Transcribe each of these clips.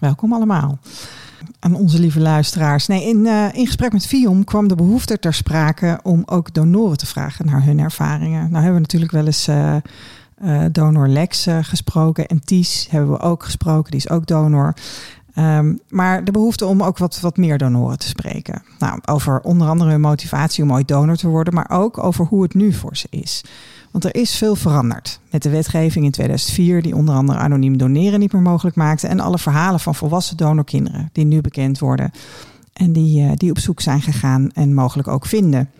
Welkom allemaal. Aan onze lieve luisteraars. Nee, in, uh, in gesprek met Vium kwam de behoefte ter sprake om ook donoren te vragen naar hun ervaringen. Nou hebben we natuurlijk wel eens uh, uh, donor Lex gesproken en Ties hebben we ook gesproken, die is ook donor. Um, maar de behoefte om ook wat, wat meer donoren te spreken. Nou, over onder andere hun motivatie om ooit donor te worden, maar ook over hoe het nu voor ze is. Want er is veel veranderd. Met de wetgeving in 2004, die onder andere anoniem doneren niet meer mogelijk maakte. En alle verhalen van volwassen donorkinderen die nu bekend worden. En die, uh, die op zoek zijn gegaan en mogelijk ook vinden.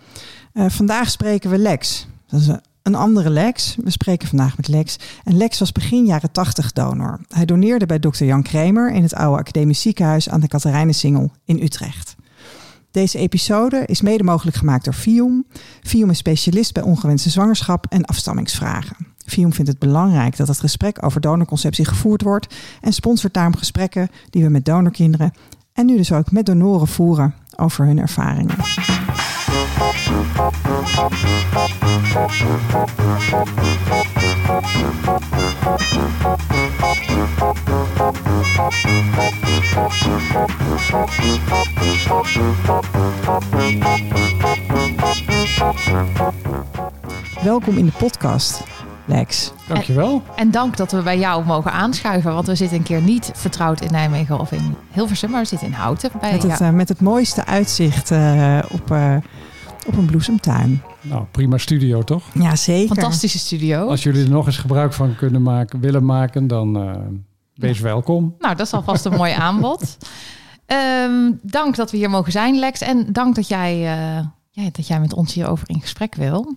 Uh, vandaag spreken we Lex. Dat is een andere Lex. We spreken vandaag met Lex. En Lex was begin jaren 80 donor. Hij doneerde bij dokter Jan Kremer in het oude academisch ziekenhuis aan de Katerijnensingel in Utrecht. Deze episode is mede mogelijk gemaakt door Fium. Fium is specialist bij ongewenste zwangerschap en afstammingsvragen. Fium vindt het belangrijk dat het gesprek over donorconceptie gevoerd wordt en sponsort daarom gesprekken die we met donorkinderen en nu dus ook met donoren voeren over hun ervaringen. Welkom in de podcast, Lex. Dankjewel. En, en dank dat we bij jou mogen aanschuiven, want we zitten een keer niet vertrouwd in Nijmegen of in Hilversum, maar we zitten in Houten. Bij, met, het, uh, met het mooiste uitzicht uh, op, uh, op een bloesemtuin. Nou, prima studio toch? Ja, zeker. Fantastische studio. Als jullie er nog eens gebruik van kunnen maken, willen maken, dan uh, wees ja. welkom. Nou, dat is alvast een mooi aanbod. Um, dank dat we hier mogen zijn, Lex. En dank dat jij, uh, ja, dat jij met ons hierover in gesprek wil.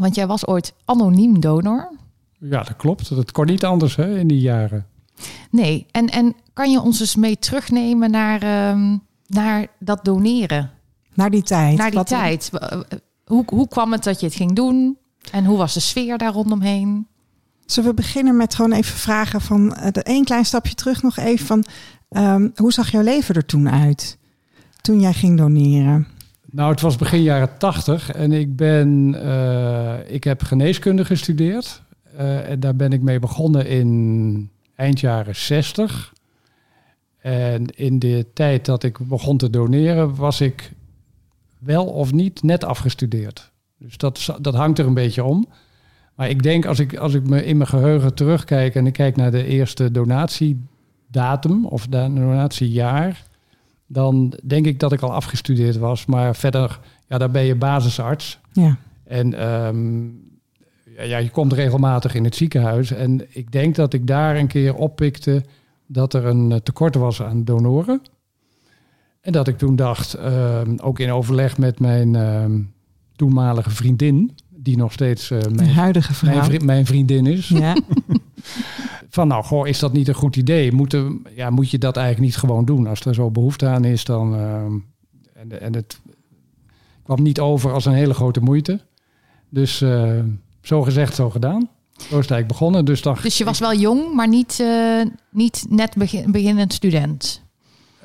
Want jij was ooit anoniem donor. Ja, dat klopt. Dat kon niet anders hè, in die jaren. Nee, en, en kan je ons eens mee terugnemen naar, um, naar dat doneren? Naar die tijd. Naar die Wat tijd. Hoe, hoe kwam het dat je het ging doen? En hoe was de sfeer daar rondomheen? Zullen we beginnen met gewoon even vragen van één klein stapje terug nog even van um, hoe zag jouw leven er toen uit toen jij ging doneren? Nou, het was begin jaren tachtig en ik ben, uh, ik heb geneeskunde gestudeerd uh, en daar ben ik mee begonnen in eind jaren 60. En in de tijd dat ik begon te doneren was ik wel of niet net afgestudeerd. Dus dat, dat hangt er een beetje om. Maar ik denk als ik, als ik me in mijn geheugen terugkijk en ik kijk naar de eerste donatiedatum of donatiejaar, dan denk ik dat ik al afgestudeerd was. Maar verder, ja, daar ben je basisarts. Ja. En um, ja, je komt regelmatig in het ziekenhuis. En ik denk dat ik daar een keer oppikte dat er een tekort was aan donoren. En dat ik toen dacht, uh, ook in overleg met mijn uh, toenmalige vriendin, die nog steeds uh, mijn, huidige vrouw. Mijn, vri mijn, vriendin is. Ja. Van nou, goh, is dat niet een goed idee? Moet, er, ja, moet je dat eigenlijk niet gewoon doen? Als er zo behoefte aan is, dan. en, en het kwam niet over als een hele grote moeite. Dus zo gezegd, zo gedaan. Zo is het eigenlijk begonnen. Dus, dacht, dus je was wel jong, maar niet, niet net begin, beginnend student?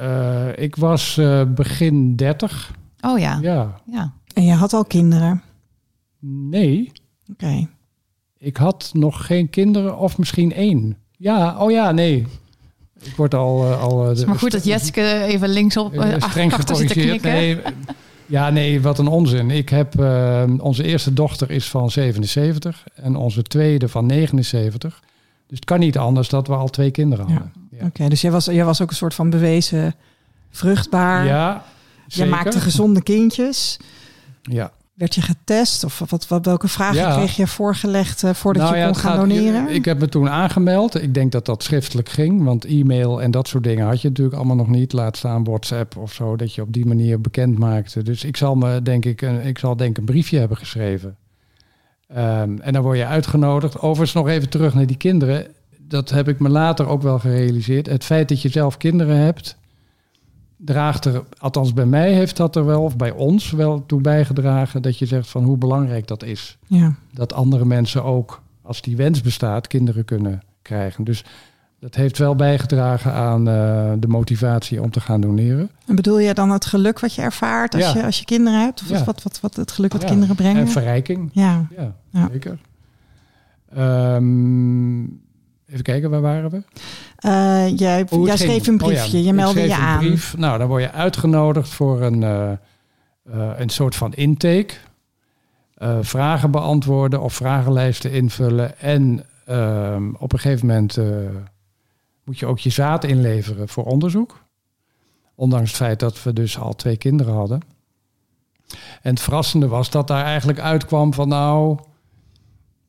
Uh, ik was uh, begin 30. Oh ja. ja. ja. En je had al kinderen? Nee. Oké. Okay. Ik had nog geen kinderen, of misschien één. Ja, oh ja, nee. Ik word al. Uh, al het is maar goed dat Jetske even linksop uh, streng gecorrigeerd. Nee, ja, nee, wat een onzin. Ik heb uh, onze eerste dochter is van 77 en onze tweede van 79. Dus het kan niet anders dat we al twee kinderen hadden. Ja. Oké, okay, dus jij was, jij was ook een soort van bewezen vruchtbaar. Ja, Je maakte gezonde kindjes. Ja. Werd je getest? Of wat, wat, welke vragen ja. kreeg je voorgelegd uh, voordat nou je ja, kon gaan gaat, doneren? Ik, ik heb me toen aangemeld. Ik denk dat dat schriftelijk ging. Want e-mail en dat soort dingen had je natuurlijk allemaal nog niet. Laat staan WhatsApp of zo. Dat je op die manier bekend maakte. Dus ik zal me denk ik, een, ik zal denk ik een briefje hebben geschreven. Um, en dan word je uitgenodigd. Overigens nog even terug naar die kinderen dat heb ik me later ook wel gerealiseerd. Het feit dat je zelf kinderen hebt, draagt er, althans bij mij heeft dat er wel, of bij ons wel toe bijgedragen, dat je zegt van hoe belangrijk dat is. Ja. Dat andere mensen ook, als die wens bestaat, kinderen kunnen krijgen. Dus dat heeft wel bijgedragen aan uh, de motivatie om te gaan doneren. En bedoel je dan het geluk wat je ervaart als, Ja. je, als je kinderen hebt? Of Ja. wat, wat, wat het geluk wat Ja. kinderen brengen? En verrijking. ja. Ja, zeker. Ehm, even kijken, waar waren we? Uh, jij het jij schreef een Oh ja, briefje, je meldde je een aan. brief. Nou, dan word je uitgenodigd voor een, eh, eh, een soort van intake. Eh, vragen beantwoorden of vragenlijsten invullen. En ehm, op een gegeven moment eh, moet je ook je zaad inleveren voor onderzoek. Ondanks het feit dat we dus al twee kinderen hadden. En het verrassende was dat daar eigenlijk uitkwam van nou,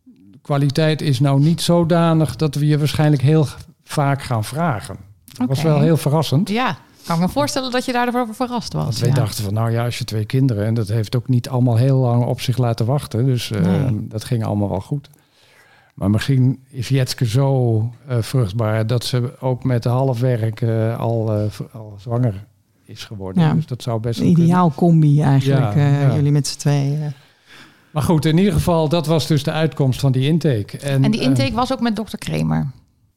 de kwaliteit is nou niet zodanig dat we je waarschijnlijk heel vaak gaan vragen. Dat was wel heel verrassend. Ja, kan me voorstellen dat je daarover verrast was. Want wij ja. dachten van nou ja, als je twee kinderen en dat heeft ook niet allemaal heel lang op zich laten wachten. Dus eh, Nee. dat ging allemaal wel goed. Maar misschien is Jetske zo eh, vruchtbaar dat ze ook met half werk eh, al, eh, al zwanger is geworden. Ja. Dus dat zou best Een kunnen. ideaal combi eigenlijk, Ja, eh, ja. jullie met z'n tweeën. Maar goed, in ieder geval, dat was dus de uitkomst van die intake. En, En die intake was ook met dokter Kramer.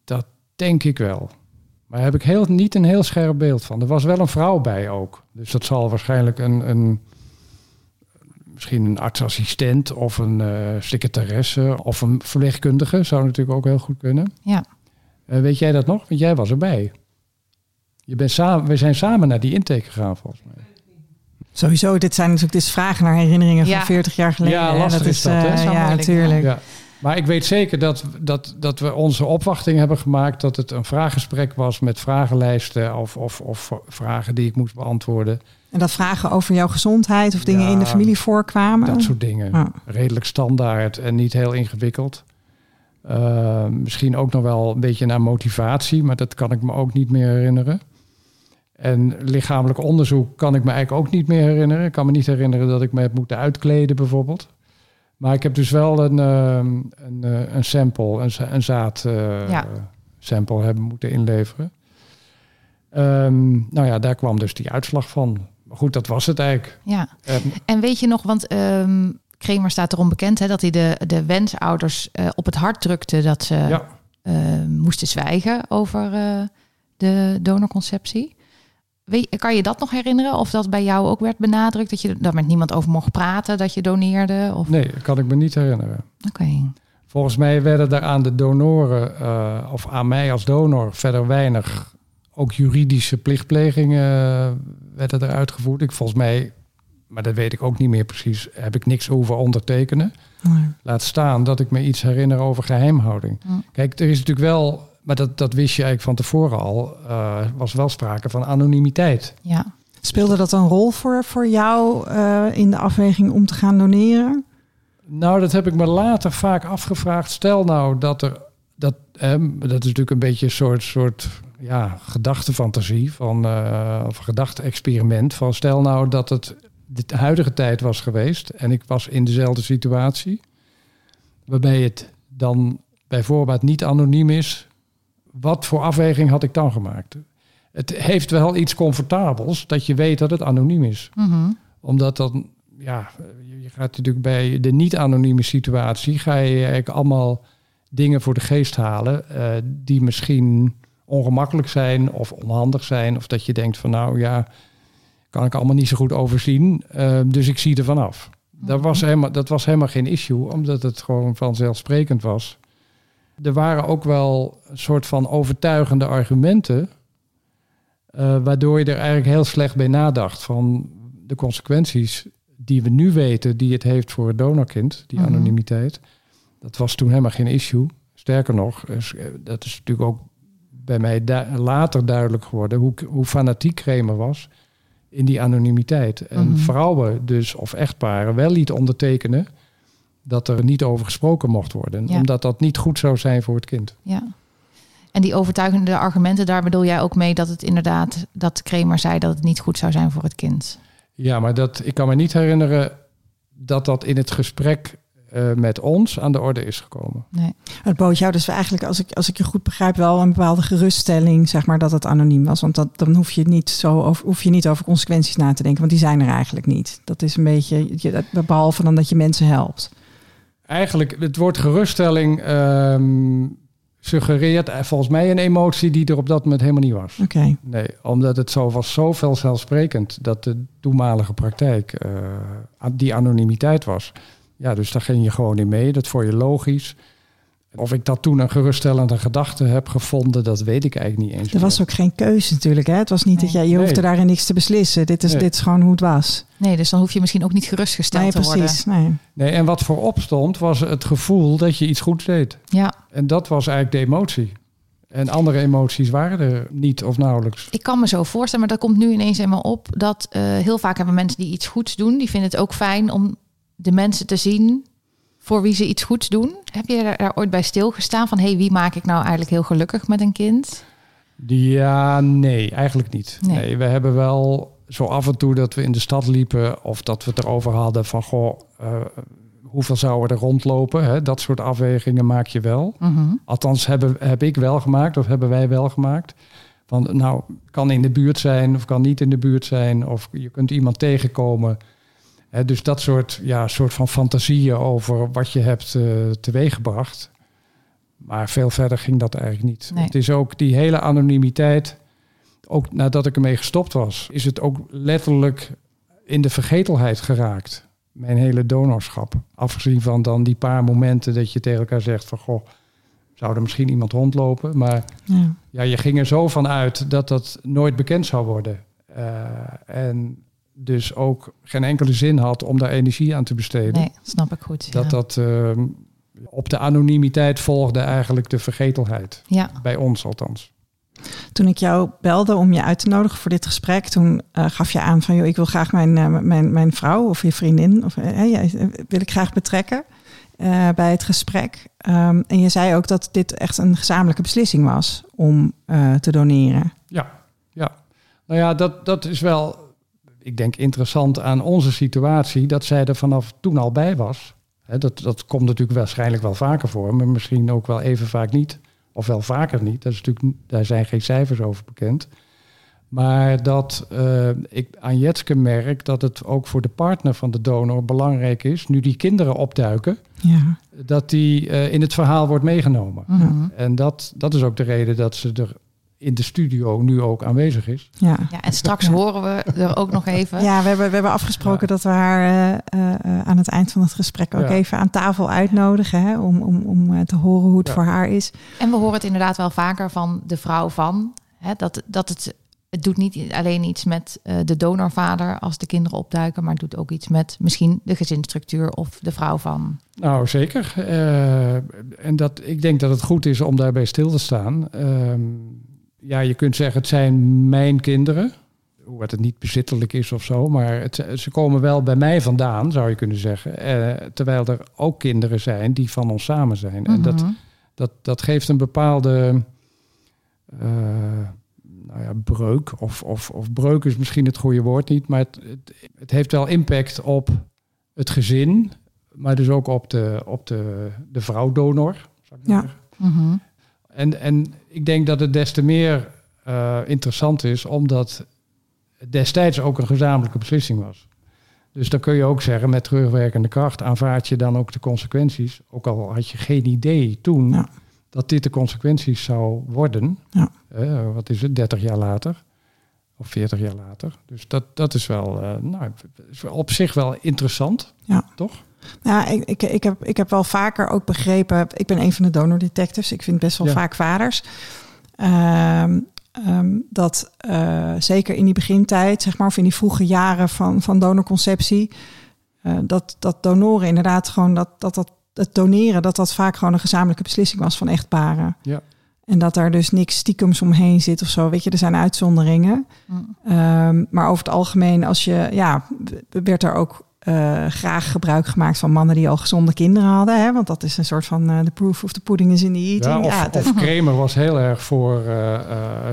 dat denk ik wel. Maar daar heb ik heel, niet een heel scherp beeld van. Er was wel een vrouw bij ook. Dus dat zal waarschijnlijk een, een misschien een artsassistent of een eh, secretaresse of een verpleegkundige. Zou natuurlijk ook heel goed kunnen. Ja. Eh, weet jij dat nog? Want jij was erbij. Je bent samen, we zijn samen naar die intake gegaan volgens mij. Sowieso, dit zijn natuurlijk dit is vragen naar herinneringen Ja. van 40 jaar geleden. Ja, lastig is dat, eh, Dat ja, moeilijk, natuurlijk. Ja. Maar ik weet zeker dat, dat, dat we onze opwachting hebben gemaakt dat het een vraaggesprek was met vragenlijsten of, of, of vragen die ik moest beantwoorden. En dat vragen over jouw gezondheid of dingen Ja, in de familie voorkwamen. Dat soort dingen. Ah. Redelijk standaard en niet heel ingewikkeld. Uh, misschien ook nog wel een beetje naar motivatie, maar dat kan ik me ook niet meer herinneren. En lichamelijk onderzoek kan ik me eigenlijk ook niet meer herinneren. Ik kan me niet herinneren dat ik me heb moeten uitkleden bijvoorbeeld. Maar ik heb dus wel een, uh, een, uh, een sample, een, za- een zaad Ja. sample hebben moeten inleveren. Um, nou ja, daar kwam dus die uitslag van. Maar goed, dat was het eigenlijk. Ja. En En weet je nog, want ehm Kramer staat erom bekend hè, dat hij de, de wensouders eh, op het hart drukte dat ze ja, eh, moesten zwijgen over eh, de donorconceptie. Weet, kan je dat nog herinneren? Of dat bij jou ook werd benadrukt dat je daar met niemand over mocht praten, dat je doneerde? Of... nee, dat kan ik me niet herinneren. Oké. Volgens mij werden daar aan de donoren, uh, of aan mij als donor, verder weinig ook juridische plichtplegingen uh, werden er uitgevoerd. Ik volgens mij, maar dat weet ik ook niet meer precies, heb ik niks hoeven ondertekenen. Nee. Laat staan dat ik me iets herinner over geheimhouding. Kijk, er is natuurlijk wel, maar dat, dat wist je eigenlijk van tevoren al, uh, was wel sprake van anonimiteit. Ja. Speelde dat een rol voor, voor jou uh, in de afweging om te gaan doneren? Nou, dat heb ik me later vaak afgevraagd. Stel nou dat er, dat, eh, dat is natuurlijk een beetje een soort, soort ja, gedachtefantasie van, uh, of gedachte-experiment. Van stel nou dat het de huidige tijd was geweest en ik was in dezelfde situatie, waarbij het dan bijvoorbeeld niet anoniem is. Wat voor afweging had ik dan gemaakt? Het heeft wel iets comfortabels dat je weet dat het anoniem is. Mm -hmm. Omdat dan, ja, je gaat natuurlijk bij de niet-anonieme situatie, ga je eigenlijk allemaal dingen voor de geest halen uh, die misschien ongemakkelijk zijn of onhandig zijn. Of dat je denkt van nou ja, kan ik allemaal niet zo goed overzien. Uh, dus ik zie er vanaf. Dat, was helemaal, dat was helemaal geen issue, omdat het gewoon vanzelfsprekend was. Er waren ook wel een soort van overtuigende argumenten. Uh, waardoor je er eigenlijk heel slecht bij nadacht van de consequenties die we nu weten, die het heeft voor het donorkind, die Mhm. anonimiteit. Dat was toen helemaal geen issue. Sterker nog, dat is natuurlijk ook bij mij du later duidelijk geworden hoe, hoe fanatiek Kramer was in die anonimiteit. En Mhm. vrouwen dus, of echtparen, wel liet ondertekenen dat er niet over gesproken mocht worden. Ja. Omdat dat niet goed zou zijn voor het kind. Ja. En die overtuigende argumenten, daar bedoel jij ook mee dat het inderdaad, dat Kramer zei dat het niet goed zou zijn voor het kind. Ja, maar dat, ik kan me niet herinneren dat dat in het gesprek uh, met ons aan de orde is gekomen. Nee. Het bood jou dus eigenlijk, als ik, als ik je goed begrijp, wel een bepaalde geruststelling, zeg maar, dat het anoniem was. Want dat, dan hoef je, niet zo over, hoef je niet over consequenties na te denken, want die zijn er eigenlijk niet. Dat is een beetje, je, behalve dan dat je mensen helpt. Eigenlijk, het woord geruststelling um, suggereert volgens mij een emotie die er op dat moment helemaal niet was. Oké. Okay. Nee, omdat het zo was zo vanzelfsprekend dat de toenmalige praktijk uh, die anonimiteit was. Ja, dus daar ging je gewoon in mee. Dat vond je logisch. Of ik dat toen een geruststellende gedachte heb gevonden, dat weet ik eigenlijk niet eens. Er was meer. ook geen keuze natuurlijk. Hè? Het was niet dat jij, je hoefde Nee. daarin niks te beslissen. Dit is, Nee. dit is gewoon hoe het was. Nee, dus dan hoef je misschien ook niet gerustgesteld Nee, te worden. precies. Nee. Nee, en wat voorop stond, was het gevoel dat je iets goeds deed. Ja, En dat was eigenlijk de emotie. En andere emoties waren er niet of nauwelijks. ik kan me zo voorstellen, maar dat komt nu ineens in me op... dat eh, heel vaak hebben mensen die iets goeds doen... die vinden het ook fijn om de mensen te zien voor wie ze iets goeds doen. Heb je daar, daar ooit bij stilgestaan van... hé, hey, wie maak ik nou eigenlijk heel gelukkig met een kind? Ja, nee, eigenlijk niet. Nee. Nee. we hebben wel zo af en toe dat we in de stad liepen of dat we het erover hadden van goh, eh, hoeveel zouden er rondlopen? Hè? Dat soort afwegingen maak je wel. Mhm. Althans, hebben, heb ik wel gemaakt of hebben wij wel gemaakt. Van nou, kan in de buurt zijn of kan niet in de buurt zijn. Of je kunt iemand tegenkomen. Dus dat soort, ja, soort van fantasieën over wat je hebt eh, teweeggebracht. Maar veel verder ging dat eigenlijk niet. Nee. Het is ook die hele anonimiteit. Ook nadat ik ermee gestopt was, is het ook letterlijk in de vergetelheid geraakt. Mijn hele donorschap. Afgezien van dan die paar momenten dat je tegen elkaar zegt van goh, zou er misschien iemand rondlopen. Maar Ja. ja, je ging er zo van uit dat dat nooit bekend zou worden. Eh, en dus ook geen enkele zin had om daar energie aan te besteden. Nee, snap ik goed. Dat ja. dat ehm, op de anonimiteit volgde eigenlijk de vergetelheid. Ja, Bij ons althans. Toen ik jou belde om je uit te nodigen voor dit gesprek, toen eh, gaf je aan van, joh, ik wil graag mijn, eh, mijn, mijn vrouw of je vriendin, of eh, ja, wil ik graag betrekken eh, bij het gesprek. Ehm, en je zei ook dat dit echt een gezamenlijke beslissing was om eh, te doneren. Ja, ja. Nou ja, dat, dat is wel, ik denk, interessant aan onze situatie. Dat zij er vanaf toen al bij was. Hè, dat, dat komt natuurlijk waarschijnlijk wel vaker voor, maar misschien ook wel even vaak niet. Of wel vaker niet. Dat is natuurlijk, daar zijn geen cijfers over bekend. Maar dat eh, ik aan Jetske merk dat het ook voor de partner van de donor belangrijk is, nu die kinderen opduiken, Ja, dat die eh, in het verhaal wordt meegenomen. Mhm. En dat, dat is ook de reden dat ze er in de studio nu ook aanwezig is. ja. ja en straks horen we er ook nog even. Ja, we hebben, we hebben afgesproken Ja. dat we haar eh, eh, aan het eind van het gesprek ook Ja. even aan tafel uitnodigen. Hè, om om, om eh, te horen hoe het Ja. voor haar is. En we horen het inderdaad wel vaker van de vrouw van. Hè, dat, dat het, het doet niet alleen iets met eh, de donorvader als de kinderen opduiken, maar het doet ook iets met misschien de gezinsstructuur of de vrouw van. Nou, zeker. Eh, en dat, ik denk dat het goed is om daarbij stil te staan. Ehm, ja, je kunt zeggen, het zijn mijn kinderen. Hoewel het niet bezittelijk is of zo. Maar het, ze komen wel bij mij vandaan, zou je kunnen zeggen. Eh, terwijl er ook kinderen zijn die van ons samen zijn. En dat, Mhm. dat, dat geeft een bepaalde eh, nou ja, breuk. Of, of, of breuk is misschien het goede woord niet. Maar het, het, het heeft wel impact op het gezin. Maar dus ook op de, op de, de vrouwdonor. zou ik Ja. En, en ik denk dat het des te meer eh, interessant is, omdat het destijds ook een gezamenlijke beslissing was. Dus dan kun je ook zeggen, met terugwerkende kracht aanvaard je dan ook de consequenties. Ook al had je geen idee toen Ja. dat dit de consequenties zou worden. Ja. Eh, wat is het, 30 jaar later? Of 40 jaar later. Dus dat, dat is wel eh, nou, is op zich wel interessant. Ja. Toch? Ja, ik, ik, ik, heb, ik heb wel vaker ook begrepen. Ik ben een van de donor detectives. Ik vind best wel Ja. vaak vaders. Ehm, ehm, dat eh, zeker in die begintijd, zeg maar, of in die vroege jaren van, van donorconceptie, eh, dat, dat donoren inderdaad gewoon dat, dat, dat het doneren, dat dat vaak gewoon een gezamenlijke beslissing was van echtparen. Ja. En dat daar dus niks stiekems omheen zit of zo. Weet je, er zijn uitzonderingen. Mm. Ehm, maar over het algemeen, als je, ja, werd er ook eh, graag gebruik gemaakt van mannen die al gezonde kinderen hadden. Hè? Want dat is een soort van eh, the proof of the pudding is in the eating. Ja, of, Ja, dat- of Kramer was heel erg voor eh, eh,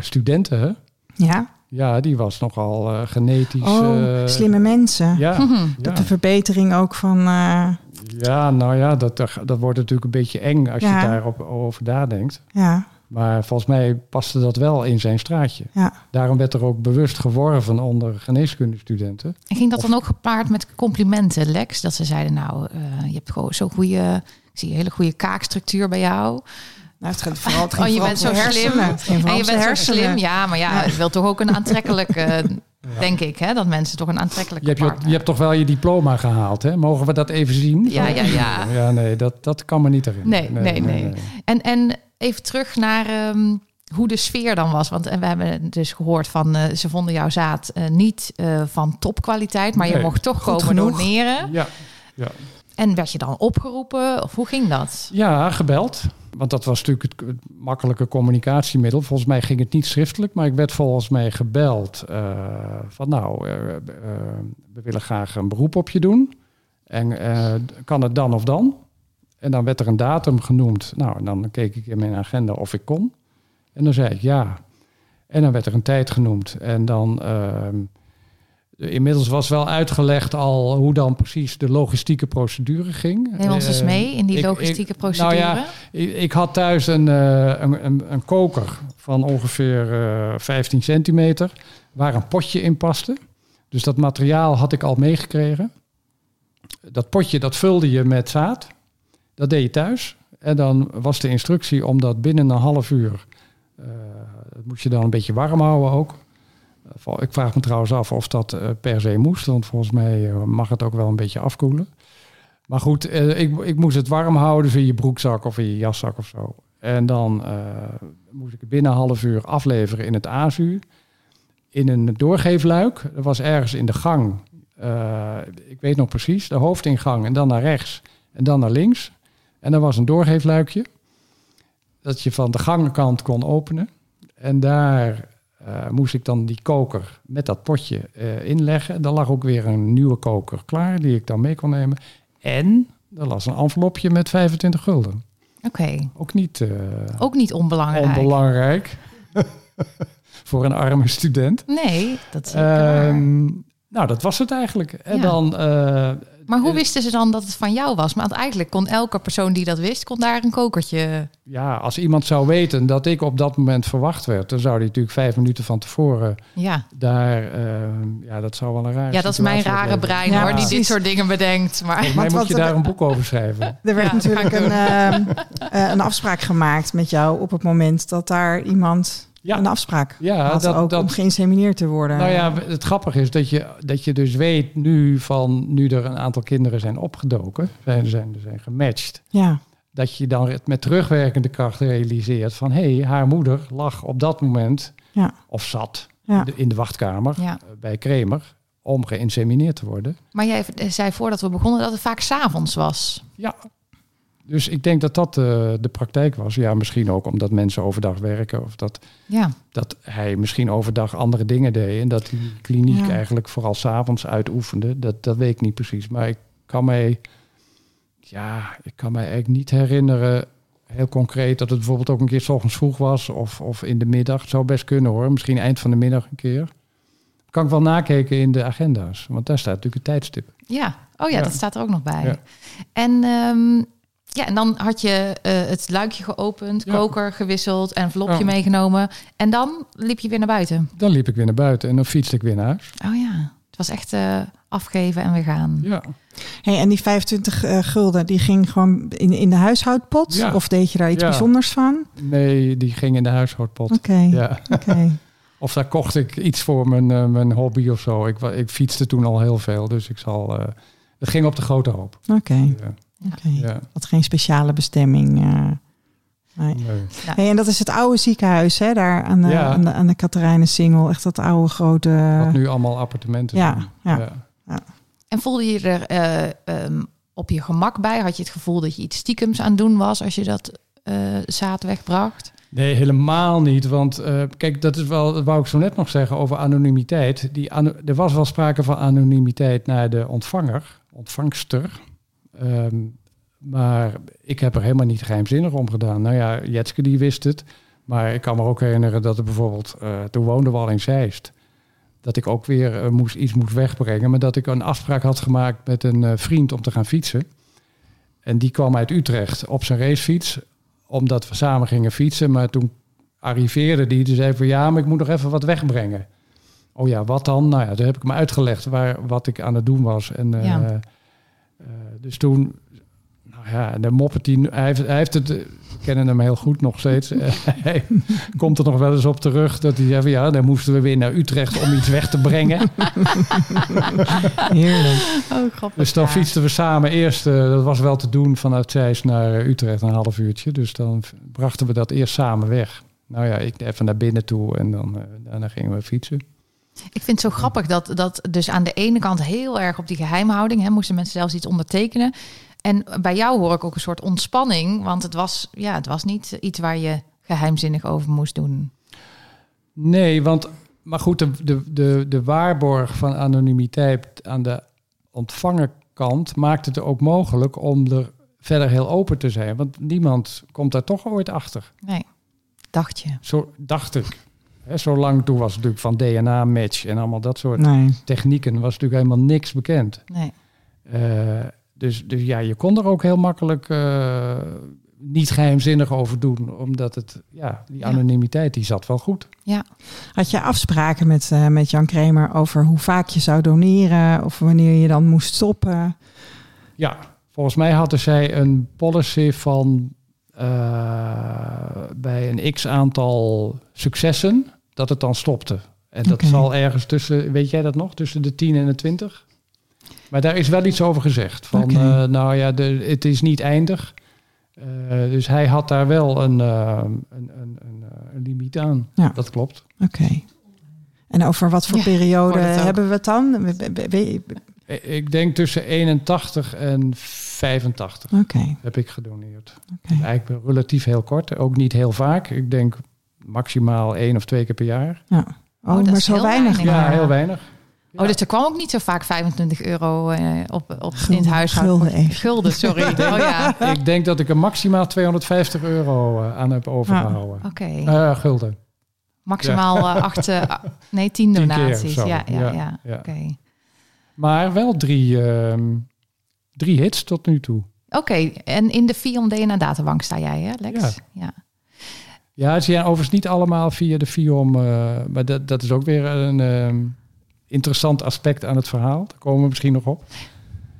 studenten. Hè? ja. Ja, die was nogal eh, genetisch. Oh, eh, slimme mensen. Ja. Dat de verbetering ook van. eh, ja, nou ja, dat, dat wordt natuurlijk een beetje eng als Ja. je daarop over nadenkt. ja, Maar volgens mij paste dat wel in zijn straatje. ja. Daarom werd er ook bewust geworven onder geneeskundestudenten. En ging dat dan ook gepaard met complimenten, Lex? Dat ze zeiden, nou, eh, je hebt gewoon zo'n goede, ik zie een hele goede kaakstructuur bij jou. Nou, het gaat vooral, het Oh, je bent zo slim. En je bent zo hersenen. slim, ja, maar ja, Ja. het wil toch ook een aantrekkelijk, eh, Ja. Denk ik, hè? Dat mensen toch een aantrekkelijke Je hebt, je, partner je hebt toch wel je diploma gehaald, hè? Mogen we dat even zien? Ja, ja, ja. Ja, nee, dat, dat kan me niet erin. Nee, nee, nee. En, en even terug naar ehm, hoe de sfeer dan was. Want en we hebben dus gehoord van eh, ze vonden jouw zaad eh, niet eh, van topkwaliteit, maar je mocht toch komen genoeg. doneren. Ja, ja. En werd je dan opgeroepen? Of hoe ging dat? ja, gebeld. Want dat was natuurlijk het, makkelijke communicatiemiddel. Volgens mij ging het niet schriftelijk, maar ik werd volgens mij gebeld eh, van nou, eh, eh, we willen graag een beroep op je doen. En eh, kan het dan of dan? En dan werd er een datum genoemd. Nou, en dan keek ik in mijn agenda of ik kon. En dan zei ik ja. En dan werd er een tijd genoemd. En dan... ehm, Inmiddels was wel uitgelegd al hoe dan precies de logistieke procedure ging. Neem ons eens Eh, mee in die ik- logistieke ik- procedure. Nou ja, ik, ik had thuis een, eh, een, een, een koker van ongeveer eh 15 centimeter, waar een potje in paste. Dus dat materiaal had ik al meegekregen. Dat potje dat vulde je met zaad. Dat deed je thuis. En dan was de instructie om dat binnen een half uur... eh, dat moest je dan een beetje warm houden ook. Ik vraag me trouwens af of dat eh, per se moest. Want volgens mij eh, mag het ook wel een beetje afkoelen. Maar goed, ik, ik moest het warm houden, dus in je broekzak of in je jaszak of zo. En dan moest ik het binnen een half uur afleveren in het azuur. In een doorgeefluik. Dat was ergens in de gang. Ik weet nog precies, de hoofdingang en dan naar rechts en dan naar links. En er was een doorgeefluikje. Dat je van de gangkant kon openen. En daar eh, moest ik dan die koker met dat potje eh, inleggen. Dan lag ook weer een nieuwe koker klaar, die ik dan mee kon nemen. En er was een envelopje met 25 gulden. Oké, Ook niet eh, ook niet onbelangrijk. onbelangrijk voor een arme student. nee, dat is. Ehm, nou, dat was het eigenlijk. En Ja. dan... eh, Maar hoe eh, wisten ze dan dat het van jou was? Want eigenlijk kon elke persoon die dat wist, kon daar een kokertje... ja, als iemand zou weten dat ik op dat moment verwacht werd... dan zou hij natuurlijk vijf minuten van tevoren Ja, daar... ehm, ja, dat zou wel een raar ja dat is mijn rare brein Ja, hoor, die dit soort dingen bedenkt. Maar Volgens mij moet je daar een boek over schrijven. Er werd Ja, natuurlijk een, ehm, eh, een afspraak gemaakt met jou op het moment dat daar iemand Ja. een afspraak Ja, had dat- ook dat- om geïnsemineerd te worden. Nou ja, het grappige is dat je, dat je dus weet nu van... nu er een aantal kinderen zijn opgedoken, zijn, zijn, zijn gematcht... ja, dat je dan het met terugwerkende kracht realiseert van... hé, hey, haar moeder lag op dat moment, Ja. of zat, Ja. in de- in de wachtkamer Ja. eh, bij Kremer... om geïnsemineerd te worden. Maar jij zei voordat we begonnen dat het vaak s'avonds was. Ja, dus ik denk dat dat eh, de praktijk was. Ja, misschien ook omdat mensen overdag werken... of dat, Ja, dat hij misschien overdag andere dingen deed... en dat die kliniek Ja. eigenlijk vooral s'avonds uitoefende. Dat, dat weet ik niet precies. Maar ik kan mij... Ja, ik kan mij eigenlijk niet herinneren... heel concreet dat het bijvoorbeeld ook een keer 's ochtends vroeg was... of, of in de middag. Het zou best kunnen hoor. Misschien eind van de middag een keer. Kan ik wel nakijken in de agenda's. Want daar staat natuurlijk een tijdstip. ja. Oh ja, Ja. dat staat er ook nog bij. Ja. En, ehm, ja, en dan had je eh, het luikje geopend, Ja. koker gewisseld, envelopje Ja. meegenomen. En dan liep je weer naar buiten. Dan liep ik weer naar buiten en dan fietste ik weer naar huis. Oh ja, het was echt eh, afgeven en weer gaan. Ja. Hey, en die 25 eh, gulden, die ging gewoon in, in de huishoudpot? Ja. Of deed je daar iets Ja. bijzonders van? Nee, die ging in de huishoudpot. Oké, Ja. oké. Of daar kocht ik iets voor mijn, eh, mijn hobby of zo. Ik, ik fietste toen al heel veel, dus ik zal... eh, het ging op de grote hoop. Oké, Ja. Oké. Ja. Had geen speciale bestemming. eh. nee. Nee. Hey, en dat is het oude ziekenhuis, hè? Daar aan de, Ja. aan de, aan de Katerijnensingel. Echt dat oude grote... Wat nu allemaal appartementen ja, zijn. ja. En voelde je er eh, ehm, op je gemak bij? Had je het gevoel dat je iets stiekems aan het doen was als je dat eh zaad wegbracht? Nee, helemaal niet. Want eh, kijk, dat is wel, dat wou ik zo net nog zeggen over anonimiteit. Die er was wel sprake van anonimiteit naar de ontvanger, ontvangster. Ehm, maar ik heb er helemaal niet geheimzinnig om gedaan. Nou ja, Jetske die wist het. Maar ik kan me ook herinneren dat er bijvoorbeeld, eh, toen woonden we al in Zeist. Dat ik ook weer eh, moest, iets moest wegbrengen. Maar dat ik een afspraak had gemaakt met een eh, vriend om te gaan fietsen. En die kwam uit Utrecht op zijn racefiets omdat we samen gingen fietsen. Maar toen arriveerde die, dus zei van ja, maar ik moet nog even wat wegbrengen. Oh ja, wat dan? Nou ja, toen heb ik hem uitgelegd waar, wat ik aan het doen was. En, Ja. Eh, dus toen, nou ja, de moppet die, hij heeft, hij heeft het, eh, kennen hem heel goed nog steeds. hij komt er nog wel eens op terug dat hij zei van ja, dan moesten we weer naar Utrecht om iets weg te brengen. Heerlijk. Oh, grappig. Dus dan ja. fietsten we samen eerst, eh, dat was wel te doen vanuit Zeist naar eh, Utrecht, een half uurtje. Dus dan brachten we dat eerst samen weg. Nou ja, ik even naar binnen toe en dan, eh, daarna gingen we fietsen. Ik vind het zo grappig dat, dat dus aan de ene kant heel erg op die geheimhouding, hè, moesten mensen zelfs iets ondertekenen. En bij jou hoor ik ook een soort ontspanning, want het was, ja, het was niet iets waar je geheimzinnig over moest doen. Nee, want, maar goed, de, de, de, de waarborg van anonimiteit aan de ontvangerkant maakt het ook mogelijk om er verder heel open te zijn. Want niemand komt daar toch ooit achter. Nee, dacht je. Zo dacht ik. Hè, zo lang toen was het natuurlijk van DNA-match en allemaal dat soort Nee. technieken was natuurlijk helemaal niks bekend. Nee. Eh, dus, dus ja, je kon er ook heel makkelijk eh, niet geheimzinnig over doen, omdat het, ja, die anonimiteit die zat wel goed. Ja, Had je afspraken met, eh, met Jan Kramer over hoe vaak je zou doneren of wanneer je dan moest stoppen? Ja, volgens mij hadden zij een policy van bij een x aantal successen dat het dan stopte. En dat zal ergens tussen, weet jij dat nog, tussen de 10 en de 20? Maar daar is wel iets over gezegd. Van, eh, nou ja, de, het is niet eindig. Eh, dus hij had daar wel een, eh, een, een, een, een limiet aan. Ja. Dat klopt. Oké. En over wat voor Ja, periode hebben we het dan? Ik denk tussen 81 en 85 Oké. heb ik gedoneerd. oké. Eigenlijk relatief heel kort, ook niet heel vaak. Ik denk maximaal één of twee keer per jaar. Ja. Oh, dat maar is zo heel weinig. weinig. Ja, maar. heel weinig. Oh, dus er kwam ook niet zo vaak 25 euro eh, op, op in het huishouden. Gulden even. Gulden, sorry. Oh ja, Ik denk dat ik er maximaal 250 euro eh, aan heb overgehouden. oké. Eh, gulden. Maximaal eh, acht, ah, nee, tien Tien keer donaties. Ja, ja, Ja, ja. ja. Oké. Maar wel drie, ehm, drie hits tot nu toe. Oké, en in de FIOM DNA databank sta jij, hè, Lex? Ja. Ja. Ze zijn overigens niet allemaal via de FIOM. eh, maar dat, dat is ook weer een ehm, interessant aspect aan het verhaal. Daar komen we misschien nog op.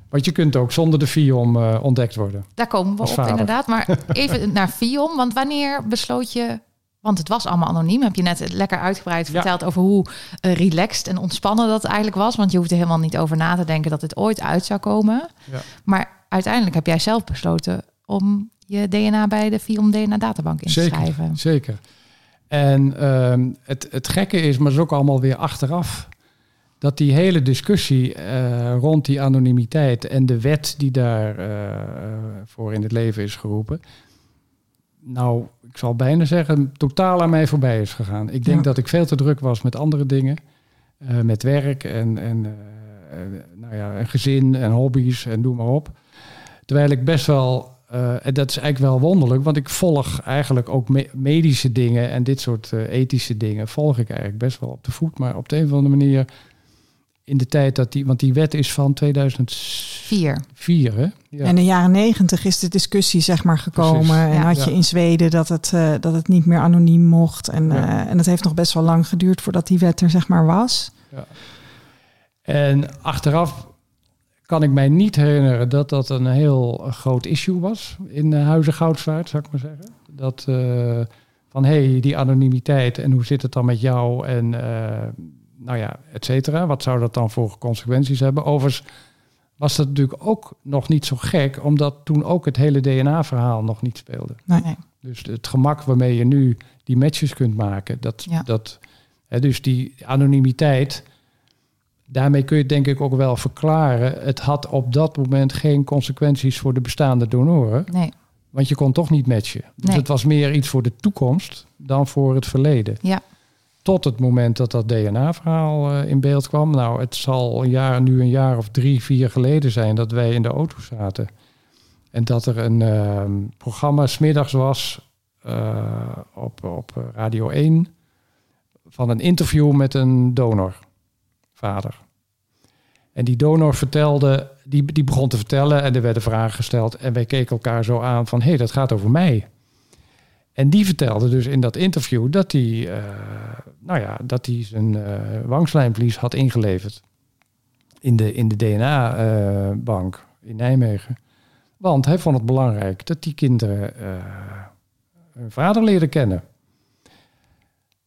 Want je kunt ook zonder de FIOM eh, ontdekt worden. Daar komen we op, vader. inderdaad. Maar even naar FIOM, want wanneer besloot je... Want het was allemaal anoniem. Heb je net lekker uitgebreid Ja. verteld over hoe eh, relaxed en ontspannen dat eigenlijk was. Want je hoeft er helemaal niet over na te denken dat het ooit uit zou komen. Ja. Maar uiteindelijk heb jij zelf besloten om je DNA bij de FIOM DNA databank in te Zeker, zeker. En ehm, het, het gekke is, maar dat is ook allemaal weer achteraf, dat die hele discussie eh, rond die anonimiteit en de wet die daar eh, voor in het leven is geroepen, nou, ik zal bijna zeggen, totaal aan mij voorbij is gegaan. Ik denk Ja. dat ik veel te druk was met andere dingen, eh, met werk en, en nou ja, een gezin en hobby's en noem maar op. Terwijl ik best wel, en dat is eigenlijk wel wonderlijk, want ik volg eigenlijk ook me- medische dingen en dit soort eh, ethische dingen, volg ik eigenlijk best wel op de voet. Maar op de een of andere manier, in de tijd dat die, want die wet is van 2004, Vier. hè? Ja. En in de jaren negentig is de discussie zeg maar gekomen. Precies. En Ja. had je Ja. in Zweden dat het, eh, dat het niet meer anoniem mocht. En, Ja. eh, en het heeft nog best wel lang geduurd voordat die wet er zeg maar was. En achteraf kan ik mij niet herinneren dat dat een heel groot issue was in uh, Huizen Goudswaard, zou ik maar zeggen. Dat uh, van hé, hey, die anonimiteit en hoe zit het dan met jou en uh, nou ja, et cetera. Wat zou dat dan voor consequenties hebben? Overigens was dat natuurlijk ook nog niet zo gek, omdat toen ook het hele DNA-verhaal nog niet speelde. Nee. Dus het gemak waarmee je nu die matches kunt maken, dat, Ja. dat hè, dus die anonimiteit, daarmee kun je denk ik ook wel verklaren. Het had op dat moment geen consequenties voor de bestaande donoren, Nee. want je kon toch niet matchen. Dus Nee. het was meer iets voor de toekomst dan voor het verleden. Ja. Tot het moment dat dat DNA-verhaal eh, in beeld kwam. Nou, het zal een jaar, nu een jaar of drie, vier geleden zijn dat wij in de auto zaten. En dat er een ehm, programma smiddags was eh, op, op Radio 1 van een interview met een donorvader. En die donor vertelde, die, die begon te vertellen en er werden vragen gesteld. En wij keken elkaar zo aan van, hé, hey, dat gaat over mij. En die vertelde dus in dat interview dat hij, eh, nou ja, dat hij zijn eh, wangslijmvlies had ingeleverd in de, in de DNA-bank in Nijmegen. Want hij vond het belangrijk dat die kinderen eh, hun vader leerden kennen.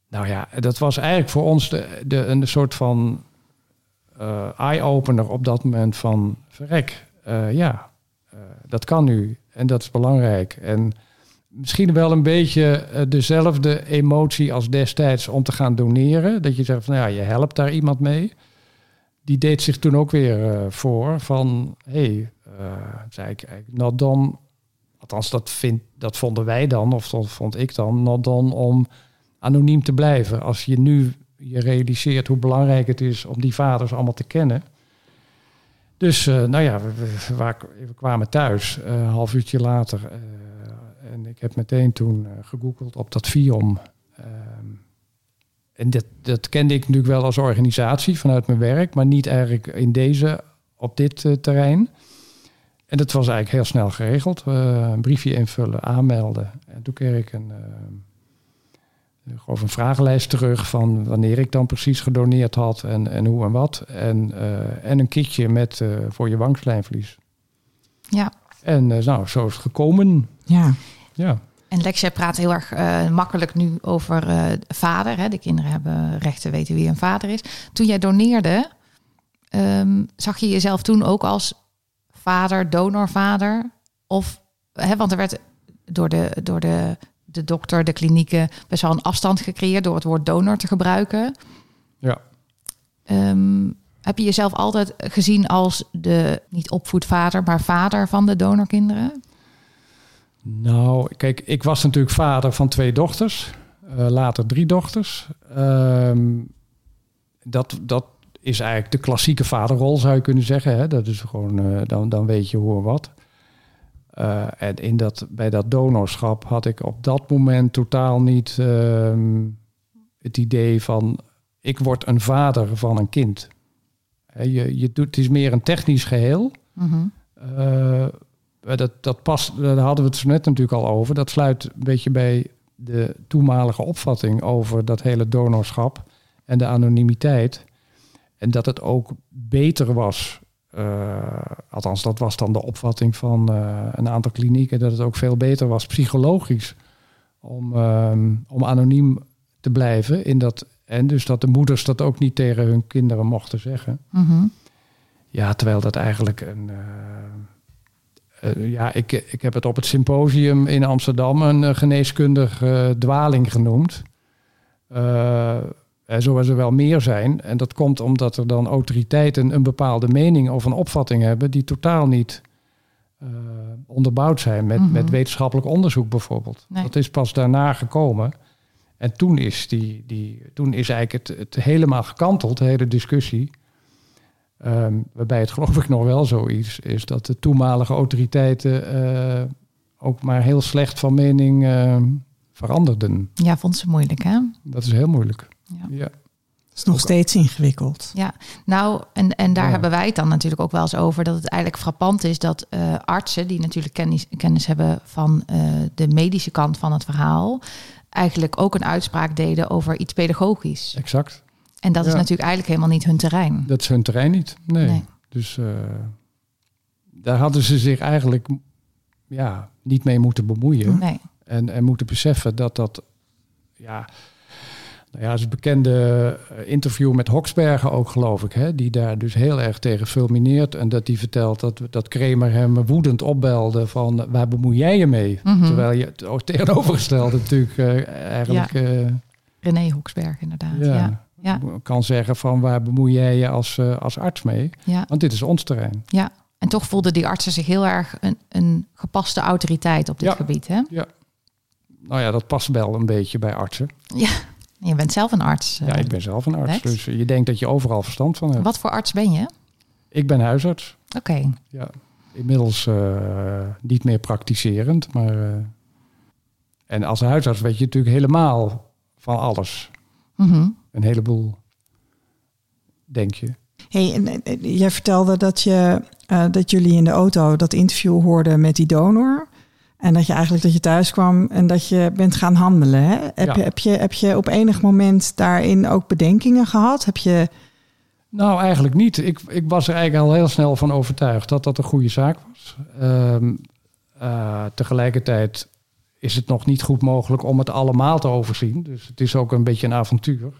Nou ja, dat was eigenlijk voor ons de, de, een soort van uh, eye-opener op dat moment van verrek. Uh, ja, uh, dat kan nu en dat is belangrijk. En misschien wel een beetje dezelfde emotie als destijds om te gaan doneren. Dat je zegt van nou ja, je helpt daar iemand mee. Die deed zich toen ook weer voor van hé, hey, zei ik, not done. Althans, dat, vind, dat vonden wij dan, of dat vond ik dan, not done om anoniem te blijven. Als je nu je realiseert hoe belangrijk het is om die vaders allemaal te kennen. Dus uh, nou ja, we, kwamen thuis, uh, een half uurtje later. Uh, en ik heb meteen toen gegoogeld op dat FIOM. Ehm, en dat, dat kende ik natuurlijk wel als organisatie vanuit mijn werk, maar niet eigenlijk in deze, op dit terrein. En dat was eigenlijk heel snel geregeld. een briefje invullen, aanmelden. En toen kreeg ik een ehm, gewoon een vragenlijst terug van wanneer ik dan precies gedoneerd had en, en hoe en wat. En, uh, en een kitje met uh, voor je wangslijnvlies. Ja. En uh, nou, zo is het gekomen. Ja. Ja. En Lexia praat heel erg makkelijk nu over vader. Hè? De kinderen hebben recht te weten wie een vader is. Toen jij doneerde, um, zag je jezelf toen ook als vader, donorvader? Of, hè, want er werd door de, door de de dokter, de klinieken best wel een afstand gecreëerd door het woord donor te gebruiken. Ja. Um, heb je jezelf altijd gezien als de niet opvoedvader, maar vader van de donorkinderen? Nou, kijk, ik was natuurlijk vader van twee dochters, uh, later drie dochters. Um, dat, dat is eigenlijk de klassieke vaderrol, zou je kunnen zeggen. Hè? Dat is gewoon, uh, dan, dan weet je hoe en wat. Uh, en in dat, bij dat donorschap had ik op dat moment totaal niet uh, het idee van ik word een vader van een kind. je, je doet, het is meer een technisch geheel. Mm -hmm. uh, dat, dat past, daar hadden we het zo net natuurlijk al over. Dat sluit een beetje bij de toenmalige opvatting over dat hele donorschap en de anonimiteit. En dat het ook beter was uh, althans, dat was dan de opvatting van uh, een aantal klinieken, dat het ook veel beter was psychologisch om, um, om anoniem te blijven. In dat, en dus dat de moeders dat ook niet tegen hun kinderen mochten zeggen. Mm -hmm. Ja, terwijl dat eigenlijk een. Uh, ja, ik, ik heb het op het symposium in Amsterdam een geneeskundig dwaling genoemd. Uh, zoals er wel meer zijn. En dat komt omdat er dan autoriteiten een bepaalde mening of een opvatting hebben die totaal niet uh, onderbouwd zijn met, Mhm. mm -hmm. met wetenschappelijk onderzoek bijvoorbeeld. Nee. Dat is pas daarna gekomen. En toen is, die, die, toen is eigenlijk het, het helemaal gekanteld, de hele discussie. Um, waarbij het geloof ik nog wel zoiets is dat de toenmalige autoriteiten uh, ook maar heel slecht van mening veranderden. Ja, vond ze moeilijk hè? Dat is heel moeilijk. Ja. ja. Het is nog steeds ingewikkeld. Ja, nou, en, en daar ja. hebben wij het dan natuurlijk ook wel eens over dat het eigenlijk frappant is dat uh, artsen, die natuurlijk kennis, kennis hebben van uh, de medische kant van het verhaal, eigenlijk ook een uitspraak deden over iets pedagogisch. Exact. En dat ja. is natuurlijk eigenlijk helemaal niet hun terrein. Dat is hun terrein niet. Nee. nee. Dus uh, daar hadden ze zich eigenlijk ja, niet mee moeten bemoeien. Nee. En, en moeten beseffen dat dat. Ja, nou ja, het is een bekende eh, interview met Hoksbergen ook, geloof ik. Hè, die daar dus heel erg tegen fulmineert. En dat hij vertelt dat, dat Kramer hem woedend opbelde van... waar bemoei jij je mee? Mhm. Mm -hmm. Terwijl je het tegenovergestelde natuurlijk uh, eigenlijk... Ja. Uh, René Hoksberg, inderdaad. Ja, ja. Ja. kan zeggen van waar bemoei jij je als, uh, als arts mee? Ja. Want dit is ons terrein. Ja, en toch voelden die artsen zich heel erg een, een gepaste autoriteit op dit gebied. Hè? Ja. Nou ja, dat past wel een beetje bij artsen. Ja, je bent zelf een arts. Ja, ik ben zelf een arts. Dus je denkt dat je overal verstand van hebt. Wat voor arts ben je? Ik ben huisarts. Oké. Okay. Ja, inmiddels uh, niet meer praktiserend, maar. Uh, en als huisarts weet je natuurlijk helemaal van alles. Mm -hmm. Een heleboel, denk je. Hey, jij vertelde dat, je, uh, dat jullie in de auto dat interview hoorden met die donor. En dat je eigenlijk dat je thuis kwam en dat je bent gaan handelen. Hè? Heb, Ja. je, heb, je, heb je op enig moment daarin ook bedenkingen gehad? Heb je. Nou, eigenlijk niet. Ik, ik was er eigenlijk al heel snel van overtuigd dat dat een goede zaak was. Ehm, uh, tegelijkertijd is het nog niet goed mogelijk om het allemaal te overzien. Dus het is ook een beetje een avontuur.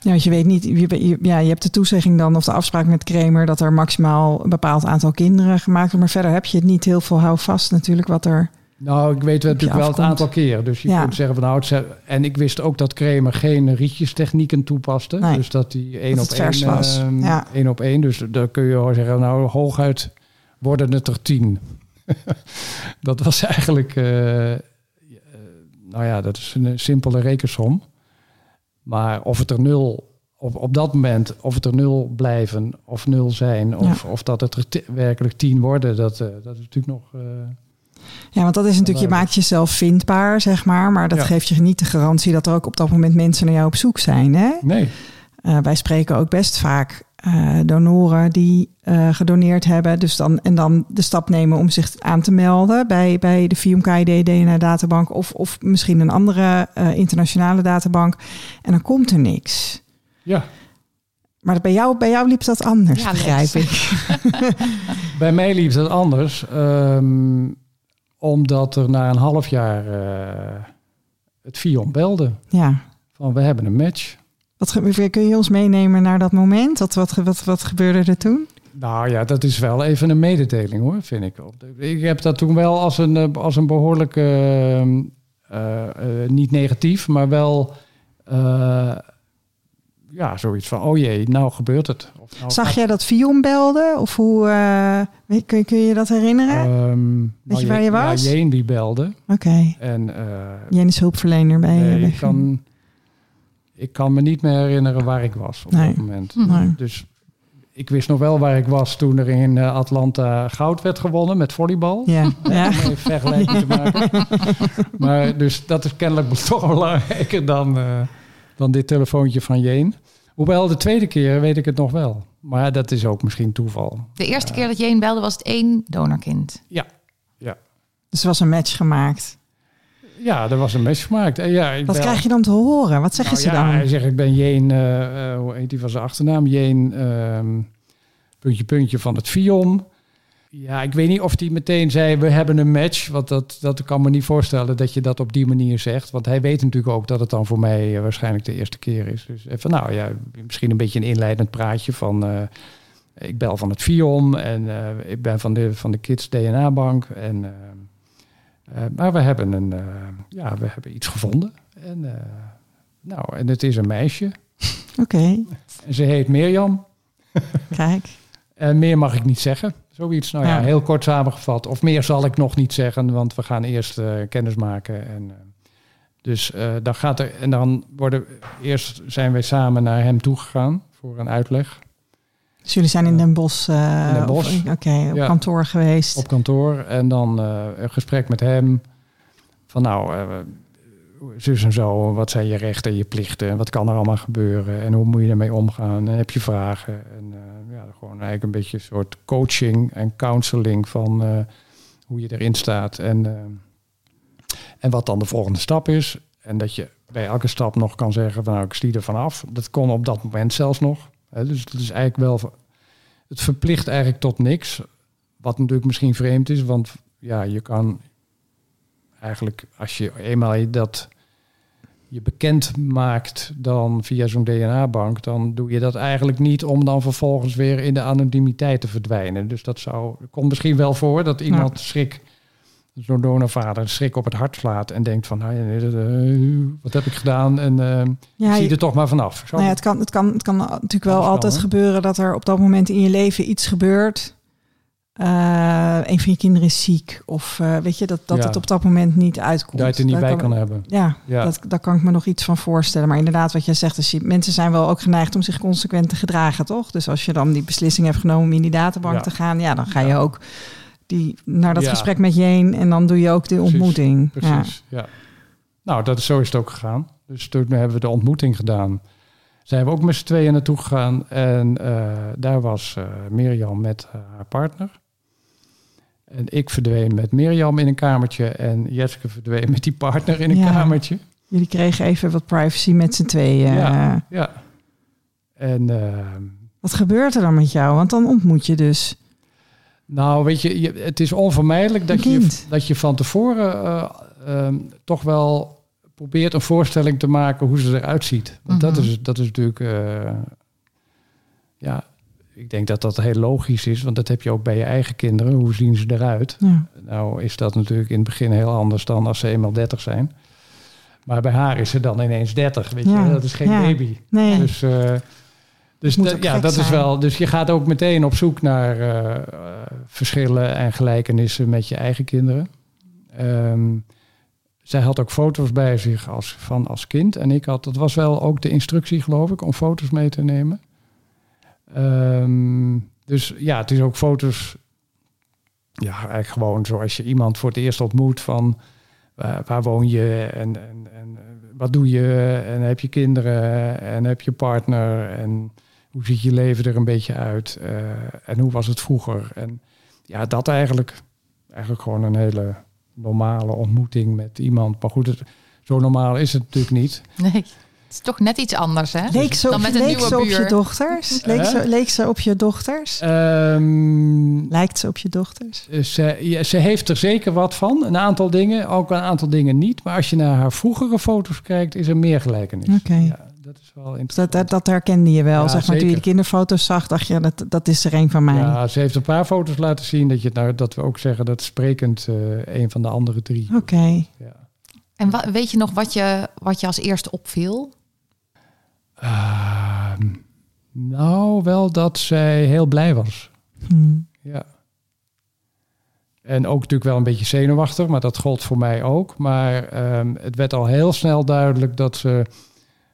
Ja, want je weet niet, je, ja, je hebt de toezegging dan of de afspraak met Kramer dat er maximaal een bepaald aantal kinderen gemaakt worden. Maar verder heb je het niet heel veel houvast natuurlijk wat er. Nou, ik weet natuurlijk wel het aantal keren. Dus je Ja. kunt zeggen van nou, en ik wist ook dat Kramer geen rietjestechnieken toepaste. Nee. Dus dat die één Dat op één, was. ehm, Ja. één op één. Dus daar kun je wel zeggen, nou hooguit worden het er tien. dat was eigenlijk, eh, eh, nou ja, dat is een simpele rekensom. Maar of het er nul op, op dat moment, of het er nul blijven of nul zijn, of, of dat het er werkelijk tien worden, dat, eh, dat is natuurlijk nog. Ja, want dat is natuurlijk, je maakt jezelf vindbaar, zeg maar. Maar dat Ja. geeft je niet de garantie dat er ook op dat moment mensen naar jou op zoek zijn. Hè? nee. Eh, wij spreken ook best vaak eh, donoren die eh, gedoneerd hebben. Dus dan, en dan de stap nemen om zich aan te melden bij, bij de VMKID DNA-databank of, of misschien een andere eh, internationale databank. En dan komt er niks. Ja, Maar bij jou, bij jou liep dat anders, Ja, begrijp ik. bij mij liep het anders. ehm, omdat er na een half jaar eh, het Vion belde. Ja. Van we hebben een match. Wat kun je ons meenemen naar dat moment? Wat, wat, wat, wat gebeurde er toen? Nou ja, dat is wel even een mededeling hoor, vind ik. Ik heb dat toen wel als een, eh, als een behoorlijk, eh, niet negatief, maar wel, ja, zoiets van, oh jee, nou gebeurt het. Of nou Zag gaat- jij dat Vion belde? Of hoe, eh, weet- kun, je- kun je dat herinneren? Ehm, nou, je waar je was? Ja, Jeen die belde. Oké. En eh, Jen is hulpverlener bij, nee, ik, kan, ik kan me niet meer herinneren waar ik was op Nee. dat moment. Nee. Dus ik wist nog wel waar ik was toen er in eh, Atlanta goud werd gewonnen met volleybal. Ja, ja. Vergelijking te maken. Maar dus dat is kennelijk toch belangrijker dan, dan dit telefoontje van Jeen. Hoewel de tweede keer weet ik het nog wel. Maar dat is ook misschien toeval. De eerste keer dat een belde was het één donorkind. Ja, ja. Dus er was een match gemaakt. Ja, er was een match gemaakt. Ja, ik Wat bel- krijg je dan te horen? Wat zeggen Nou ze ja, dan? Hij zegt, ik ben Jeen, eh, eh, hoe heet die van zijn achternaam? Jeen, ehm, puntje, puntje van het Vion. Ja, ik weet niet of hij meteen zei, we hebben een match. Want dat, dat kan me niet voorstellen dat je dat op die manier zegt. Want hij weet natuurlijk ook dat het dan voor mij eh, waarschijnlijk de eerste keer is. Dus even, nou ja, misschien een beetje een inleidend praatje van... eh, ik bel van het Vion en eh, ik ben van de, van de Kids DNA-bank. En, maar we hebben, een, ja, we hebben iets gevonden. En, nou, en het is een meisje. Oké, En ze heet Mirjam. kijk. En meer mag ik niet zeggen. Zoiets, nou ja, Ja. heel kort samengevat. Of meer zal ik nog niet zeggen, want we gaan eerst eh, kennis maken. En, eh, dus dan gaat er, en dan worden, eerst zijn wij samen naar hem toegegaan voor een uitleg Dus jullie zijn in Den Bosch, In Den Bosch. Oké, op Ja. kantoor geweest. op kantoor. En dan een gesprek met hem. Van nou, zus en zo, wat zijn je rechten en je plichten? En wat kan er allemaal gebeuren? En hoe moet je ermee omgaan? En heb je vragen? En gewoon eigenlijk een beetje een soort coaching en counseling van eh, hoe je erin staat. En, eh, en wat dan de volgende stap is. En dat je bij elke stap nog kan zeggen van nou, ik zie er vanaf. Dat kon op dat moment zelfs nog. Hè, dus het is eigenlijk wel... Het verplicht eigenlijk tot niks. Wat natuurlijk misschien vreemd is, want ja, je kan eigenlijk als je eenmaal dat je bekend maakt dan via zo'n DNA-bank, dan doe je dat eigenlijk niet om dan vervolgens weer in de anonimiteit te verdwijnen. Dus dat zou, komt misschien wel voor dat iemand schrik, zo'n donorvader, schrik op het hart slaat en denkt van, nou ja, eh, wat heb ik gedaan en eh, Ja, zie je- er toch maar vanaf. Zo- nou ja, het, kan, het, kan, het kan natuurlijk wel kan, altijd gebeuren dat er op dat moment in je leven iets gebeurt. Eh, een van je kinderen is ziek. Of eh, weet je, dat, dat Ja. het op dat moment niet uitkomt. dat je het er niet Daar bij kan hebben. Ja, Ja. Dat, daar kan ik me nog iets van voorstellen. Maar inderdaad, wat jij zegt, is je, mensen zijn wel ook geneigd om zich consequent te gedragen, toch? Dus als je dan die beslissing hebt genomen om in die databank Ja. te gaan, ja, dan ga je ook die, naar dat gesprek met je heen en dan doe je ook de Precies, ontmoeting. Ja. Precies, ja. Nou, dat is, zo is het ook gegaan. Dus toen hebben we de ontmoeting gedaan. Zijn we ook met z'n tweeën naartoe gegaan. En eh, daar was Mirjam met haar partner. En ik verdween met Mirjam in een kamertje. En Jetske verdween met die partner in een Ja. kamertje. Jullie kregen even wat privacy met z'n tweeën. Ja. Ja. En eh, Wat gebeurt er dan met jou? Want dan ontmoet je dus. nou, weet je, je, het is onvermijdelijk dat je, dat je van tevoren... eh, ehm, toch wel probeert een voorstelling te maken hoe ze eruit ziet. Want dat, Mhm. is, dat is natuurlijk, eh, ja, ik denk dat dat heel logisch is, want dat heb je ook bij je eigen kinderen. Hoe zien ze eruit? Ja. Nou is dat natuurlijk in het begin heel anders dan als ze eenmaal 30 zijn. Maar bij haar is ze dan ineens 30, weet Ja, je. Dat is geen ja. baby. Nee, Dus, eh, dus dat- ja, dat is wel. Dus je gaat ook meteen op zoek naar eh, verschillen en gelijkenissen met je eigen kinderen. Ehm, zij had ook foto's bij zich als, van als kind. En ik had, dat was wel ook de instructie, geloof ik, om foto's mee te nemen. Ehm, dus ja, het is ook foto's. Ja, eigenlijk gewoon zoals je iemand voor het eerst ontmoet van waar, woon je en, en, en eh, wat doe je? En heb je kinderen? En heb je partner? En hoe ziet je leven er een beetje uit? Eh, en hoe was het vroeger? En ja dat eigenlijk eigenlijk gewoon een hele normale ontmoeting met iemand. Maar goed zo normaal is het natuurlijk niet. Nee, het is toch net iets anders, hè? leek ze, Dan met een leek nieuwe ze op je dochters? Leek ze, leek ze op je dochters? Ehm, Lijkt ze op je dochters? ze, ja, ze heeft er zeker wat van. Een aantal dingen, ook een aantal dingen niet. Maar als je naar haar vroegere foto's kijkt, is er meer gelijkenis. Oké. Ja, dat is wel Dus interessant. dat, dat, dat herkende je wel. Ja, zeg maar, toen je de kinderfoto's zag, dacht je, dat, dat is er een van mij. Ja, ze heeft een paar foto's laten zien dat, je, nou, dat we ook zeggen dat sprekend eh een van de andere drie. Oké. Ja. En weet je nog wat je, wat je als eerste opviel? Ehm, nou, wel dat zij heel blij was. Hm. Ja. En ook natuurlijk wel een beetje zenuwachtig, maar dat gold voor mij ook. Maar ehm, het werd al heel snel duidelijk dat ze...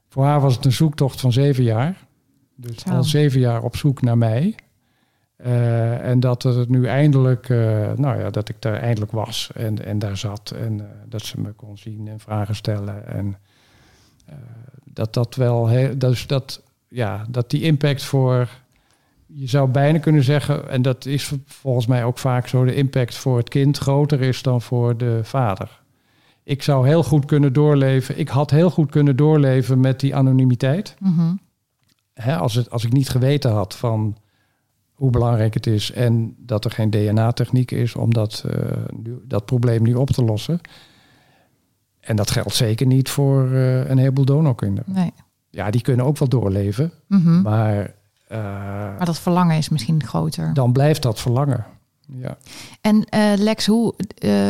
Voor haar was het een zoektocht van zeven jaar. Dus al zeven jaar op zoek naar mij. Eh, en dat het nu eindelijk, eh, nou ja, dat ik daar eindelijk was en, en daar zat. En eh, dat ze me kon zien en vragen stellen. En dat dat wel, heel, dus dat, ja, dat die impact voor, je zou bijna kunnen zeggen, en dat is volgens mij ook vaak zo, de impact voor het kind groter is dan voor de vader. Ik zou heel goed kunnen doorleven, ik had heel goed kunnen doorleven met die anonimiteit Mhm. als, het, als ik niet geweten had van hoe belangrijk het is en dat er geen DNA-techniek is om dat, eh, nu, dat probleem nu op te lossen. En dat geldt zeker niet voor eh, een heleboel donorkinderen. Nee. Ja, die kunnen ook wel doorleven, Mhm. maar eh, Maar dat verlangen is misschien groter. dan blijft dat verlangen. Ja. En eh, Lex, hoe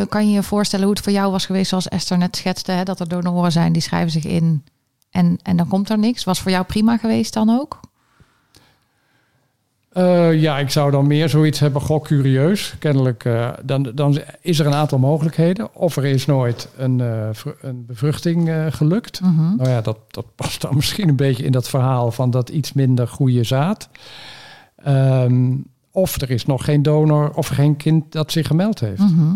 kan je je voorstellen hoe het voor jou was geweest, zoals Esther net schetste, hè, dat er donoren zijn die schrijven zich in en, en dan komt er niks? Was voor jou prima geweest dan ook? Eh, ja, ik zou dan meer zoiets hebben, gok curieus. Kennelijk, eh, dan, dan is er een aantal mogelijkheden. Of er is nooit een, vr- een bevruchting gelukt. Mhm. Nou ja, dat, dat past dan misschien een beetje in dat verhaal van dat iets minder goede zaad. Ehm, of er is nog geen donor of geen kind dat zich gemeld heeft. Mhm.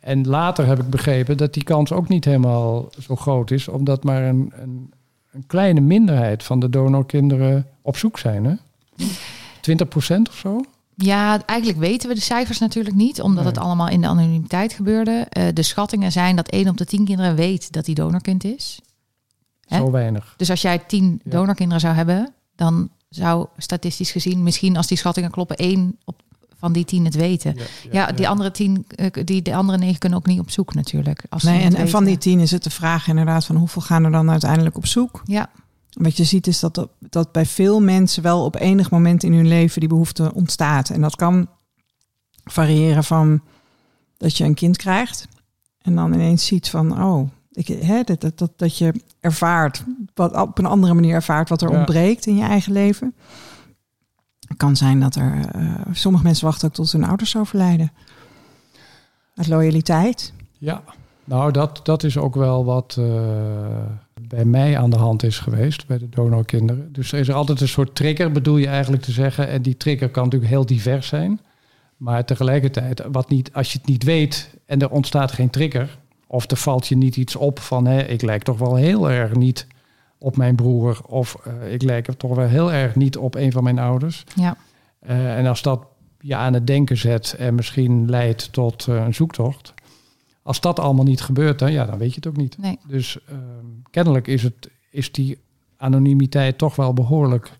En later heb ik begrepen dat die kans ook niet helemaal zo groot is, omdat maar een, een, een kleine minderheid van de donorkinderen op zoek zijn. Hè? 20% of zo? Ja, eigenlijk weten we de cijfers natuurlijk niet, omdat Nee. het allemaal in de anonimiteit gebeurde. Eh, de schattingen zijn dat 1 op de 10 kinderen weet dat hij donorkind is. Hè? Zo weinig. Dus als jij 10 Ja. donorkinderen zou hebben, dan zou statistisch gezien misschien als die schattingen kloppen, één op, van die 10 het weten. Ja, die andere 10, eh, die de andere 9 kunnen ook niet op zoek natuurlijk. Als Nee, en, en van die tien is het de vraag inderdaad van hoeveel gaan er dan uiteindelijk op zoek? Ja, Wat je ziet is dat, dat- bij veel mensen wel op enig moment in hun leven die behoefte ontstaat. En dat kan variëren van dat je een kind krijgt en dan ineens ziet van, oh, ik, hè, dat, dat, dat, dat je ervaart, wat op een andere manier ervaart wat er Ja. ontbreekt in je eigen leven. Het kan zijn dat er, eh, sommige mensen wachten ook tot hun ouders overlijden. Uit loyaliteit. Ja, nou dat, dat is ook wel wat eh, bij mij aan de hand is geweest, bij de donorkinderen. Dus er is er altijd een soort trigger, bedoel je eigenlijk te zeggen. En die trigger kan natuurlijk heel divers zijn. Maar tegelijkertijd, wat niet, als je het niet weet en er ontstaat geen trigger, of er valt je niet iets op van hé, ik lijk toch wel heel erg niet op mijn broer, of eh, ik lijk er toch wel heel erg niet op een van mijn ouders. ja. Eh, en als dat je aan het denken zet en misschien leidt tot eh, een zoektocht. Als dat allemaal niet gebeurt, dan, ja, dan weet je het ook niet. Nee. Dus ehm, kennelijk is, het, is die anonimiteit toch wel behoorlijk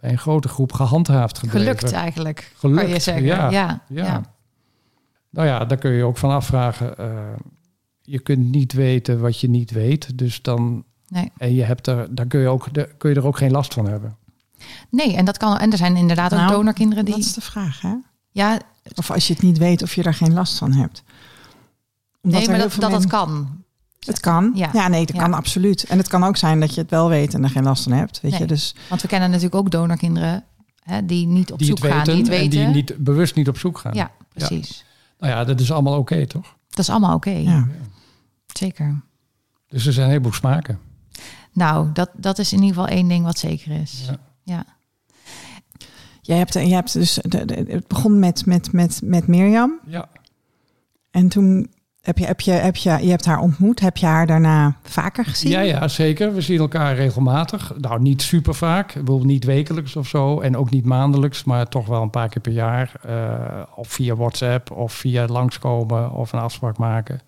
bij een grote groep gehandhaafd gebleven. Gelukt eigenlijk, Gelukt, kan je zeggen. ja. Ja, Ja. ja. Nou ja, daar kun je ook van afvragen. eh, je kunt niet weten wat je niet weet. Dus dan. Nee. En je hebt er, dan kun je, ook, daar kun je er ook geen last van hebben. Nee, en dat kan. En er zijn inderdaad ook Nou, donorkinderen die. Dat is de vraag, hè? Ja, Of als je het niet weet of je daar geen last van hebt. Omdat nee, maar dat dat, dat kan. Het kan. Ja. Ja, nee, dat Ja. kan absoluut. En het kan ook zijn dat je het wel weet en er geen last van hebt. Weet Nee. je, dus Want we kennen natuurlijk ook donorkinderen hè, die niet op die zoek het gaan, weten, die het weten. en die niet, bewust niet op zoek gaan. Ja, precies. Nou ja, dat is allemaal oké, toch? Dat is allemaal oké. ja. Zeker. Dus er zijn een heleboel smaken. Nou, dat, dat is in ieder geval één ding wat zeker is. Ja. Ja. Jij hebt, je hebt dus, de, de- het begon met, met, met, met Mirjam. Ja. En toen heb je, heb je, heb je, je hebt haar ontmoet. Heb je haar daarna vaker gezien? Ja, ja, zeker. We zien elkaar regelmatig. Nou, niet super vaak. Bijvoorbeeld niet wekelijks of zo. En ook niet maandelijks, maar toch wel een paar keer per jaar. eh, of via WhatsApp, of via langskomen, of een afspraak maken.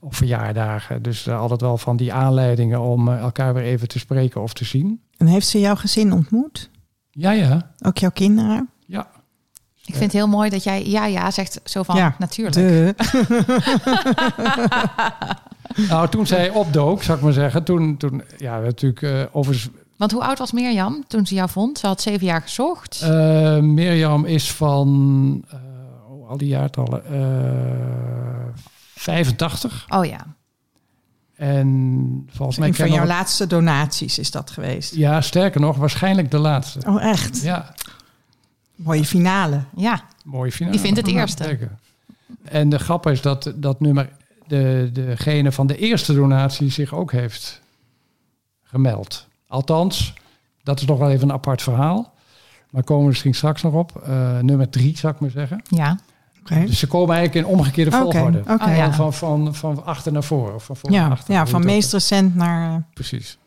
Of verjaardagen. Dus eh, altijd wel van die aanleidingen om eh, elkaar weer even te spreken of te zien. En heeft ze jouw gezin ontmoet? Ja, ja. Ook jouw kinderen? Ik vind het heel mooi dat jij ja, ja zegt zo van Ja, natuurlijk. Nou, toen zij opdook, zou ik maar zeggen. Toen, toen ja, natuurlijk uh, overigens Want hoe oud was Mirjam toen ze jou vond? Ze had zeven jaar gezocht. Uh, Mirjam is van uh, oh, al die jaartallen uh, 85. Oh ja. En volgens mij Een van jouw laatste donaties is dat geweest. Ja, sterker nog, waarschijnlijk de laatste. Oh, echt? Ja. Mooie finale. Ja. Mooie finale. Die vindt het eerste. Zeker. En de grap is dat dat nummer de, degene van de eerste donatie zich ook heeft gemeld. Althans, dat is nog wel even een apart verhaal. Maar komen we misschien straks nog op. Uh, nummer drie, zou ik maar zeggen. Ja. Okay. Dus ze komen eigenlijk in omgekeerde volgorde. Okay. Oh, van, van, van achter naar voren. Of van voor ja, naar achter. ja, van meest recent naar... Uh... Precies.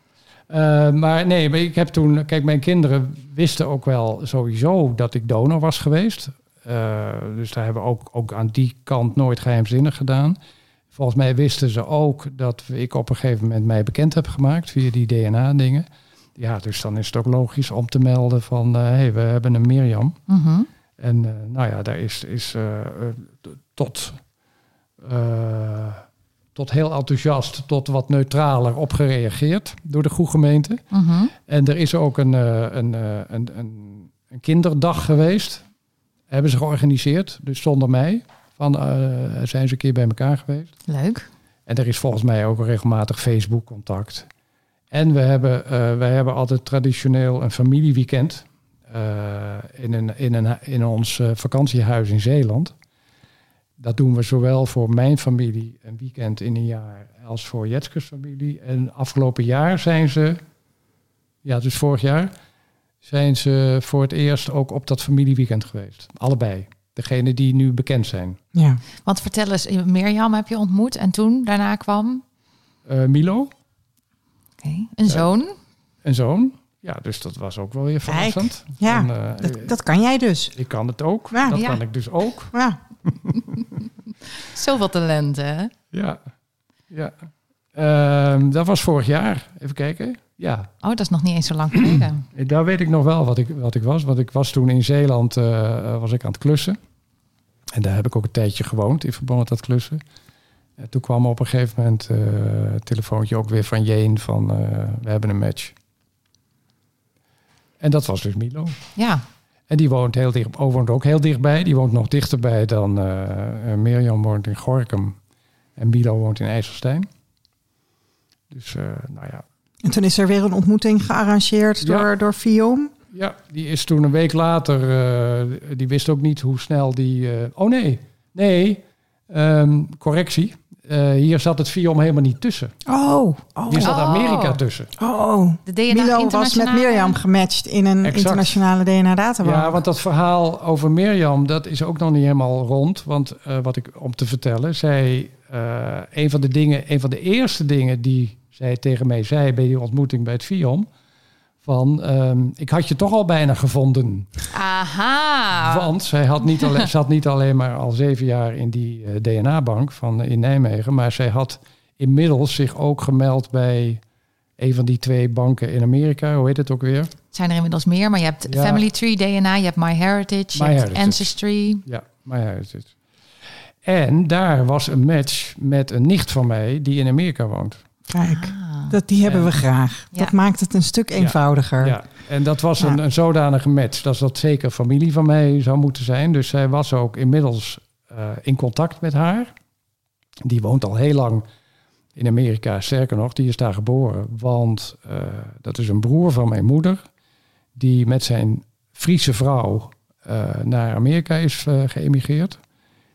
Uh, maar nee, maar ik heb toen... Kijk, mijn kinderen wisten ook wel sowieso dat ik donor was geweest. Uh, dus daar hebben we ook, ook aan die kant nooit geheimzinnig gedaan. Volgens mij wisten ze ook dat ik op een gegeven moment mij bekend heb gemaakt via die DNA-dingen. Ja, dus dan is het ook logisch om te melden van... hé, hey, we hebben een Mirjam. Mm -hmm. En nou ja, daar is, is tot, uh, tot heel enthousiast, tot wat neutraler op gereageerd door de goede gemeente. Mm -hmm. En er is ook een, een, een, een, een kinderdag geweest. Hebben ze georganiseerd, dus zonder mij. Van, zijn ze een keer bij elkaar geweest. Leuk. En er is volgens mij ook regelmatig Facebook contact. En we hebben, wij hebben altijd traditioneel een familieweekend. Uh, in, een, in, een, in ons vakantiehuis in Zeeland. Dat doen we zowel voor mijn familie een weekend in een jaar als voor Jetskes familie. En afgelopen jaar zijn ze, ja, dus vorig jaar, zijn ze voor het eerst ook op dat familieweekend geweest. Allebei. Degene die nu bekend zijn. Ja. Want vertel eens, Mirjam heb je ontmoet en toen daarna kwam? Uh, Milo. Okay. Een zoon. Een zoon. Ja, dus dat was ook wel weer verrassend. Ja, en, uh, dat, dat, kan jij dus. Ik kan het ook. Ja, dat ja. kan ik dus ook. Ja. Zoveel talent, hè? Ja. ja. Uh, dat was vorig jaar. Even kijken. Ja. Oh, dat is nog niet eens zo lang geleden. Daar weet ik nog wel wat ik, wat ik was. Want ik was toen in Zeeland uh, was ik aan het klussen. En daar heb ik ook een tijdje gewoond in verband met dat klussen. En toen kwam op een gegeven moment uh, het telefoontje ook weer van Jeen van uh, we hebben een match. En dat was dus Milo. Ja. En die woont, heel dicht, oh, woont ook heel dichtbij. Die woont nog dichterbij dan uh, Mirjam woont in Gorkum. En Milo woont in IJsselstein. Dus, uh, nou ja. En toen is er weer een ontmoeting gearrangeerd door, ja. door Fion. Ja, die is toen een week later... Uh, die wist ook niet hoe snel die... oh nee, nee, um, correctie. Uh, hier zat het Fiom helemaal niet tussen. Oh, oh. Hier zat Amerika tussen. Oh, de DNA Milo was met Mirjam gematcht in een exact. internationale DNA-databank. Ja, want dat verhaal over Mirjam, dat is ook nog niet helemaal rond. Want uh, wat ik om te vertellen, zij, uh, een van de dingen, een van de eerste dingen die zij tegen mij zei bij die ontmoeting bij het Fiom, van um, ik had je toch al bijna gevonden. Aha. Want zij had niet alleen, zat niet alleen maar al zeven jaar in die uh, DNA-bank van in Nijmegen, maar zij had inmiddels zich ook gemeld bij een van die twee banken in Amerika. Hoe heet het ook weer? Zijn er inmiddels meer, maar je hebt ja. Family Tree DNA, je hebt MyHeritage, je My hebt Heritage. Ancestry. Ja, MyHeritage. En daar was een match met een nicht van mij die in Amerika woont. Kijk, Ah. Dat, die hebben we graag. Ja. Dat maakt het een stuk eenvoudiger. Ja, en dat was Ja. een, een zodanige match dat dat zeker familie van mij zou moeten zijn. Dus zij was ook inmiddels eh, in contact met haar. Die woont al heel lang in Amerika. Sterker nog, die is daar geboren. Want eh, dat is een broer van mijn moeder. Die met zijn Friese vrouw eh, naar Amerika is geëmigreerd.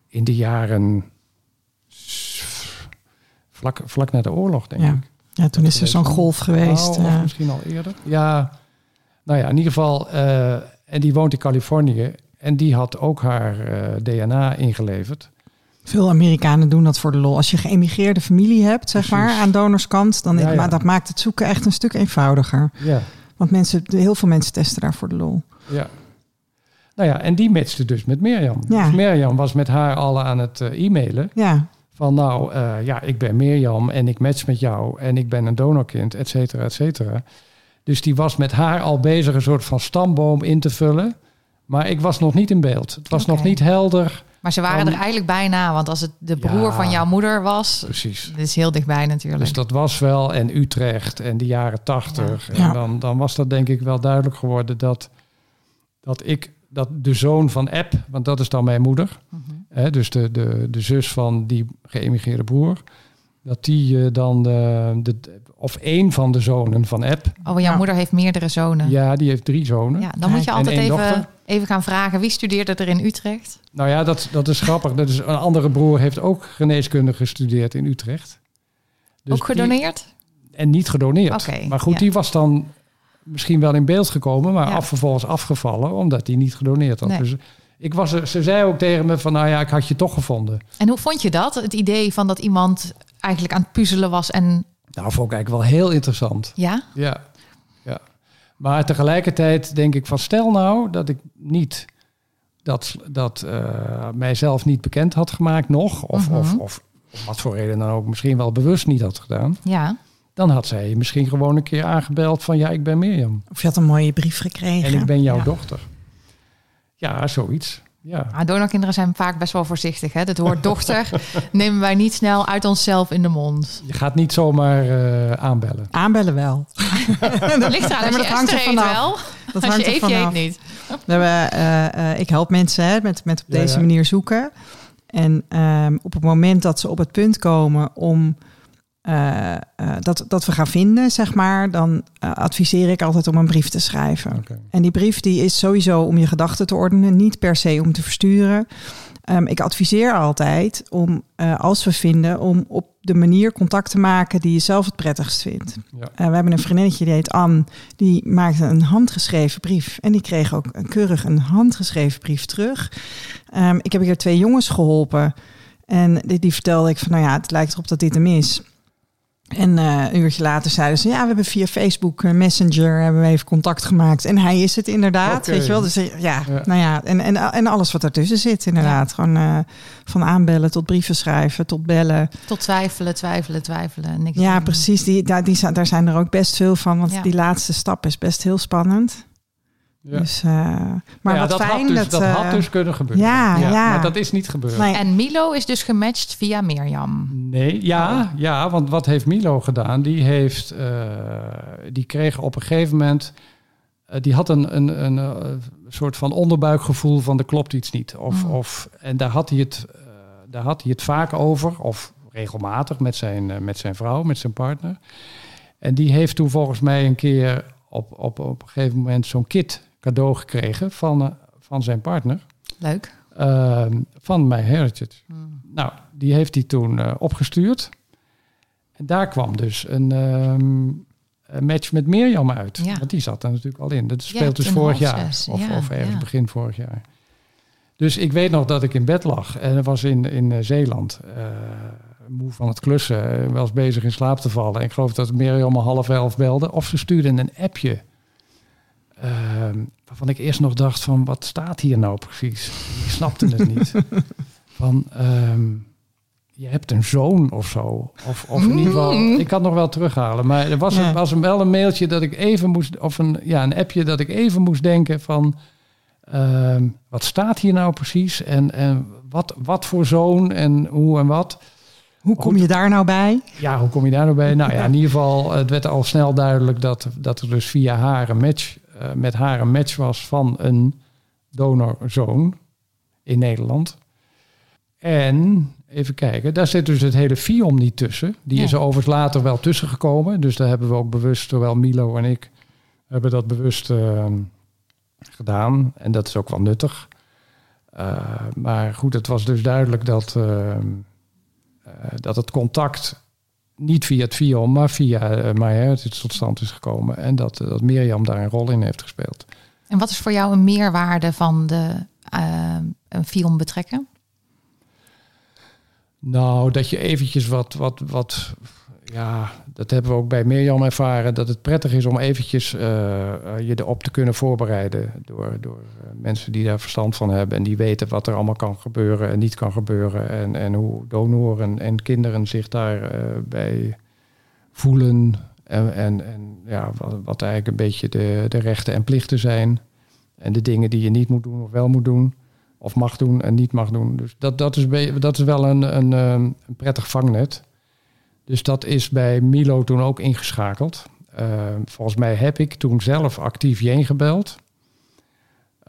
In de jaren vlak, vlak na de oorlog, denk Ja. ik. Ja, toen is er zo'n golf geweest. Nou, of eh. misschien al eerder. Ja, nou ja, in ieder geval. eh, en die woont in Californië. En die had ook haar eh, DNA ingeleverd. Veel Amerikanen doen dat voor de lol. Als je geëmigreerde familie hebt, zeg Precies. maar, aan donorskant, dan Ja, ja. maar dat maakt het zoeken echt een stuk eenvoudiger. Ja, Want mensen, heel veel mensen testen daar voor de lol. ja. Nou ja, en die matchte dus met Mirjam. Ja. Dus Mirjam was met haar al aan het eh, e-mailen. Ja, Van nou, eh, ja, ik ben Mirjam en ik match met jou. En ik ben een donorkind, et cetera, et cetera. Dus die was met haar al bezig een soort van stamboom in te vullen. Maar ik was nog niet in beeld. Het was nog niet helder. Maar ze waren er eigenlijk bijna, want als het de broer Ja. van jouw moeder was, Precies. dit is heel dichtbij natuurlijk. Dus dat was wel, en Utrecht en de jaren tachtig. Ja. En dan, dan was dat denk ik wel duidelijk geworden dat, dat ik, dat de zoon van App, want dat is dan mijn moeder, Mhm. Hè, dus de, de, de zus van die geëmigreerde broer, dat die eh, dan, de, de, of één van de zonen van App, Oh, jouw Ja. moeder heeft meerdere zonen. Ja, ja, die heeft drie zonen. dan moet je altijd even, dochter. even gaan vragen wie studeerde er in Utrecht. Nou ja, dat, dat is grappig. Dat is, een andere broer heeft ook geneeskunde gestudeerd in Utrecht. Dus Ook die- gedoneerd? En niet gedoneerd. Oké, maar goed, ja. die was dan misschien wel in beeld gekomen, maar Ja. af, vervolgens afgevallen omdat hij niet gedoneerd had. Nee. Dus ik was, er- ze zei ook tegen me van, nou ja, ik had je toch gevonden. En hoe vond je dat? Het idee van dat iemand eigenlijk aan het puzzelen was en Nou, vond ik eigenlijk wel heel interessant. ja? Ja, ja. Maar tegelijkertijd denk ik van, stel nou dat ik niet dat, dat eh, mijzelf niet bekend had gemaakt nog, of, Mhm. of, of om wat voor reden dan ook, misschien wel bewust niet had gedaan, Ja. dan had zij misschien gewoon een keer aangebeld van, ja, ik ben Mirjam. of je had een mooie brief gekregen. En ik ben jouw Ja. dochter. Ja, zoiets. Ja. Maar donorkinderen zijn vaak best wel voorzichtig. Hè? Het woord dochter nemen wij niet snel uit onszelf in de mond. Je gaat niet zomaar eh, aanbellen. Aanbellen wel. Dat ligt eraan. Nee, maar dat hangt er vanaf. wel. Dat Als je hangt er eet, je eet vanaf. niet. We hebben, eh, eh, ik help mensen hè, met, met op Ja, deze ja. manier zoeken. En ehm, op het moment dat ze op het punt komen om eh, eh, dat, dat we gaan vinden, zeg maar, dan eh, adviseer ik altijd om een brief te schrijven. En die brief die is sowieso om je gedachten te ordenen, niet per se om te versturen. Ehm, ik adviseer altijd om, als we vinden, om op de manier contact te maken die je zelf het prettigst vindt. Ja. We hebben een vriendinnetje die heet Anne, die maakte een handgeschreven brief. En die kreeg ook een keurig een handgeschreven brief terug. Ehm, ik heb hier twee jongens geholpen. En die, die vertelde ik van, nou ja, het lijkt erop dat dit hem is. En eh, een uurtje later zeiden ze, ja, we hebben via Facebook eh, Messenger hebben we even contact gemaakt. En hij is het inderdaad, weet je wel. Dus eh, ja, Ja. nou ja, en, en, en alles wat ertussen zit inderdaad. Gewoon eh, van aanbellen tot brieven schrijven, tot bellen. Tot twijfelen, twijfelen, twijfelen. Niks Ja, precies. Die, daar, die, zijn- daar zijn er ook best veel van. Want Ja. die laatste stap is best heel spannend. Ja. Dus, eh, maar ja, wat dat, fijn had dus, dat... dat eh, had dus kunnen gebeuren. ja, ja. Maar dat is niet gebeurd. nee, En Milo is dus gematcht via Mirjam. Nee, ja, ja, want wat heeft Milo gedaan? Die, heeft, eh, die kreeg op een gegeven moment... eh, die had een, een, een eh, soort van onderbuikgevoel van er klopt iets niet. Of, Mm. of, en daar had, hij het, eh, daar had hij het vaak over, of regelmatig met zijn, eh, met zijn vrouw, met zijn partner. En die heeft toen volgens mij een keer op, op, op een gegeven moment zo'n kit cadeau gekregen van, eh, van zijn partner. Leuk. Ehm, van My Heritage. Hmm. Nou, die heeft hij toen eh, opgestuurd. En daar kwam dus een, ehm, een match met Mirjam uit. Ja. Want die zat er natuurlijk al in. Dat Ja, speelt dus vorig jaar. zes. Of, Ja, of ergens begin vorig jaar. Dus ik weet nog dat ik in bed lag. En dat was in, in eh, Zeeland. moe van het klussen. was bezig in slaap te vallen. En ik geloof dat Mirjam om half elf belde. Of ze stuurde een appje. Ehm, waarvan ik eerst nog dacht van... Wat staat hier nou precies? Ik snapte het niet. van... ehm, je hebt een zoon of zo. Of, of in ieder geval, Mm. ik kan het nog wel terughalen. Maar er was, Ja. een, was een, wel een mailtje dat ik even moest, of een, ja, een appje dat ik even moest denken van, ehm, wat staat hier nou precies? En, en wat, wat voor zoon en hoe en wat. Hoe kom je daar nou bij? Ja, hoe kom je daar nou bij? Nou ja, in ieder geval, het werd al snel duidelijk dat, dat er dus via haar een match, uh, met haar een match was van een donorzoon in Nederland. En even kijken, daar zit dus het hele FIOM niet tussen. Die is er overigens later wel tussen gekomen. Dus daar hebben we ook bewust, zowel Milo en ik, hebben dat bewust uh, gedaan. En dat is ook wel nuttig. Uh, maar goed, het was dus duidelijk dat, uh, dat het contact niet via het FIOM, maar via uh, tot stand is gekomen. En dat, dat Mirjam daar een rol in heeft gespeeld. En wat is voor jou een meerwaarde van de een FIOM betrekken? Nou, dat je eventjes wat, wat, wat, ja, dat hebben we ook bij Mirjam ervaren, dat het prettig is om eventjes uh, je erop te kunnen voorbereiden door, door uh, mensen die daar verstand van hebben en die weten wat er allemaal kan gebeuren en niet kan gebeuren en, en hoe donoren en kinderen zich daarbij bij voelen en, en, en ja, wat, wat eigenlijk een beetje de, de rechten en plichten zijn en de dingen die je niet moet doen of wel moet doen. Of mag doen en niet mag doen. Dus dat, dat, is, dat is wel een, een, een prettig vangnet. Dus dat is bij Milo toen ook ingeschakeld. Uh, volgens mij heb ik toen zelf actief Jeen gebeld.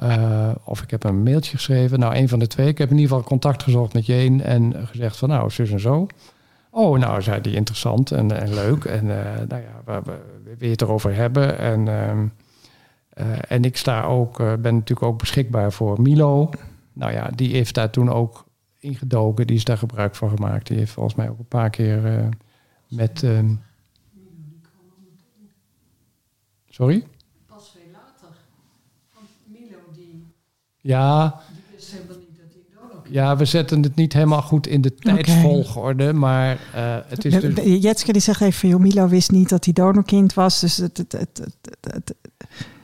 Uh, of ik heb een mailtje geschreven. Nou, een van de twee. Ik heb in ieder geval contact gezocht met Jeen en gezegd van nou, zus en zo. Oh, nou, zei die interessant en, en leuk. En uh, nou ja, we, we, we weer het erover hebben. En, en ik sta ook, ben natuurlijk ook beschikbaar voor Milo nou ja, die heeft daar toen ook ingedoken. Die is daar gebruik van gemaakt. Die heeft volgens mij ook een paar keer met. Uh... Sorry? Pas veel later. Want Milo die. Ja. Die wist helemaal niet dat hij donor Ja, we zetten het niet helemaal goed in de tijdsvolgorde, maar uh, het is dus... Jetske die zegt even, joh, Milo wist niet dat hij donorkind was, dus het, het, het, het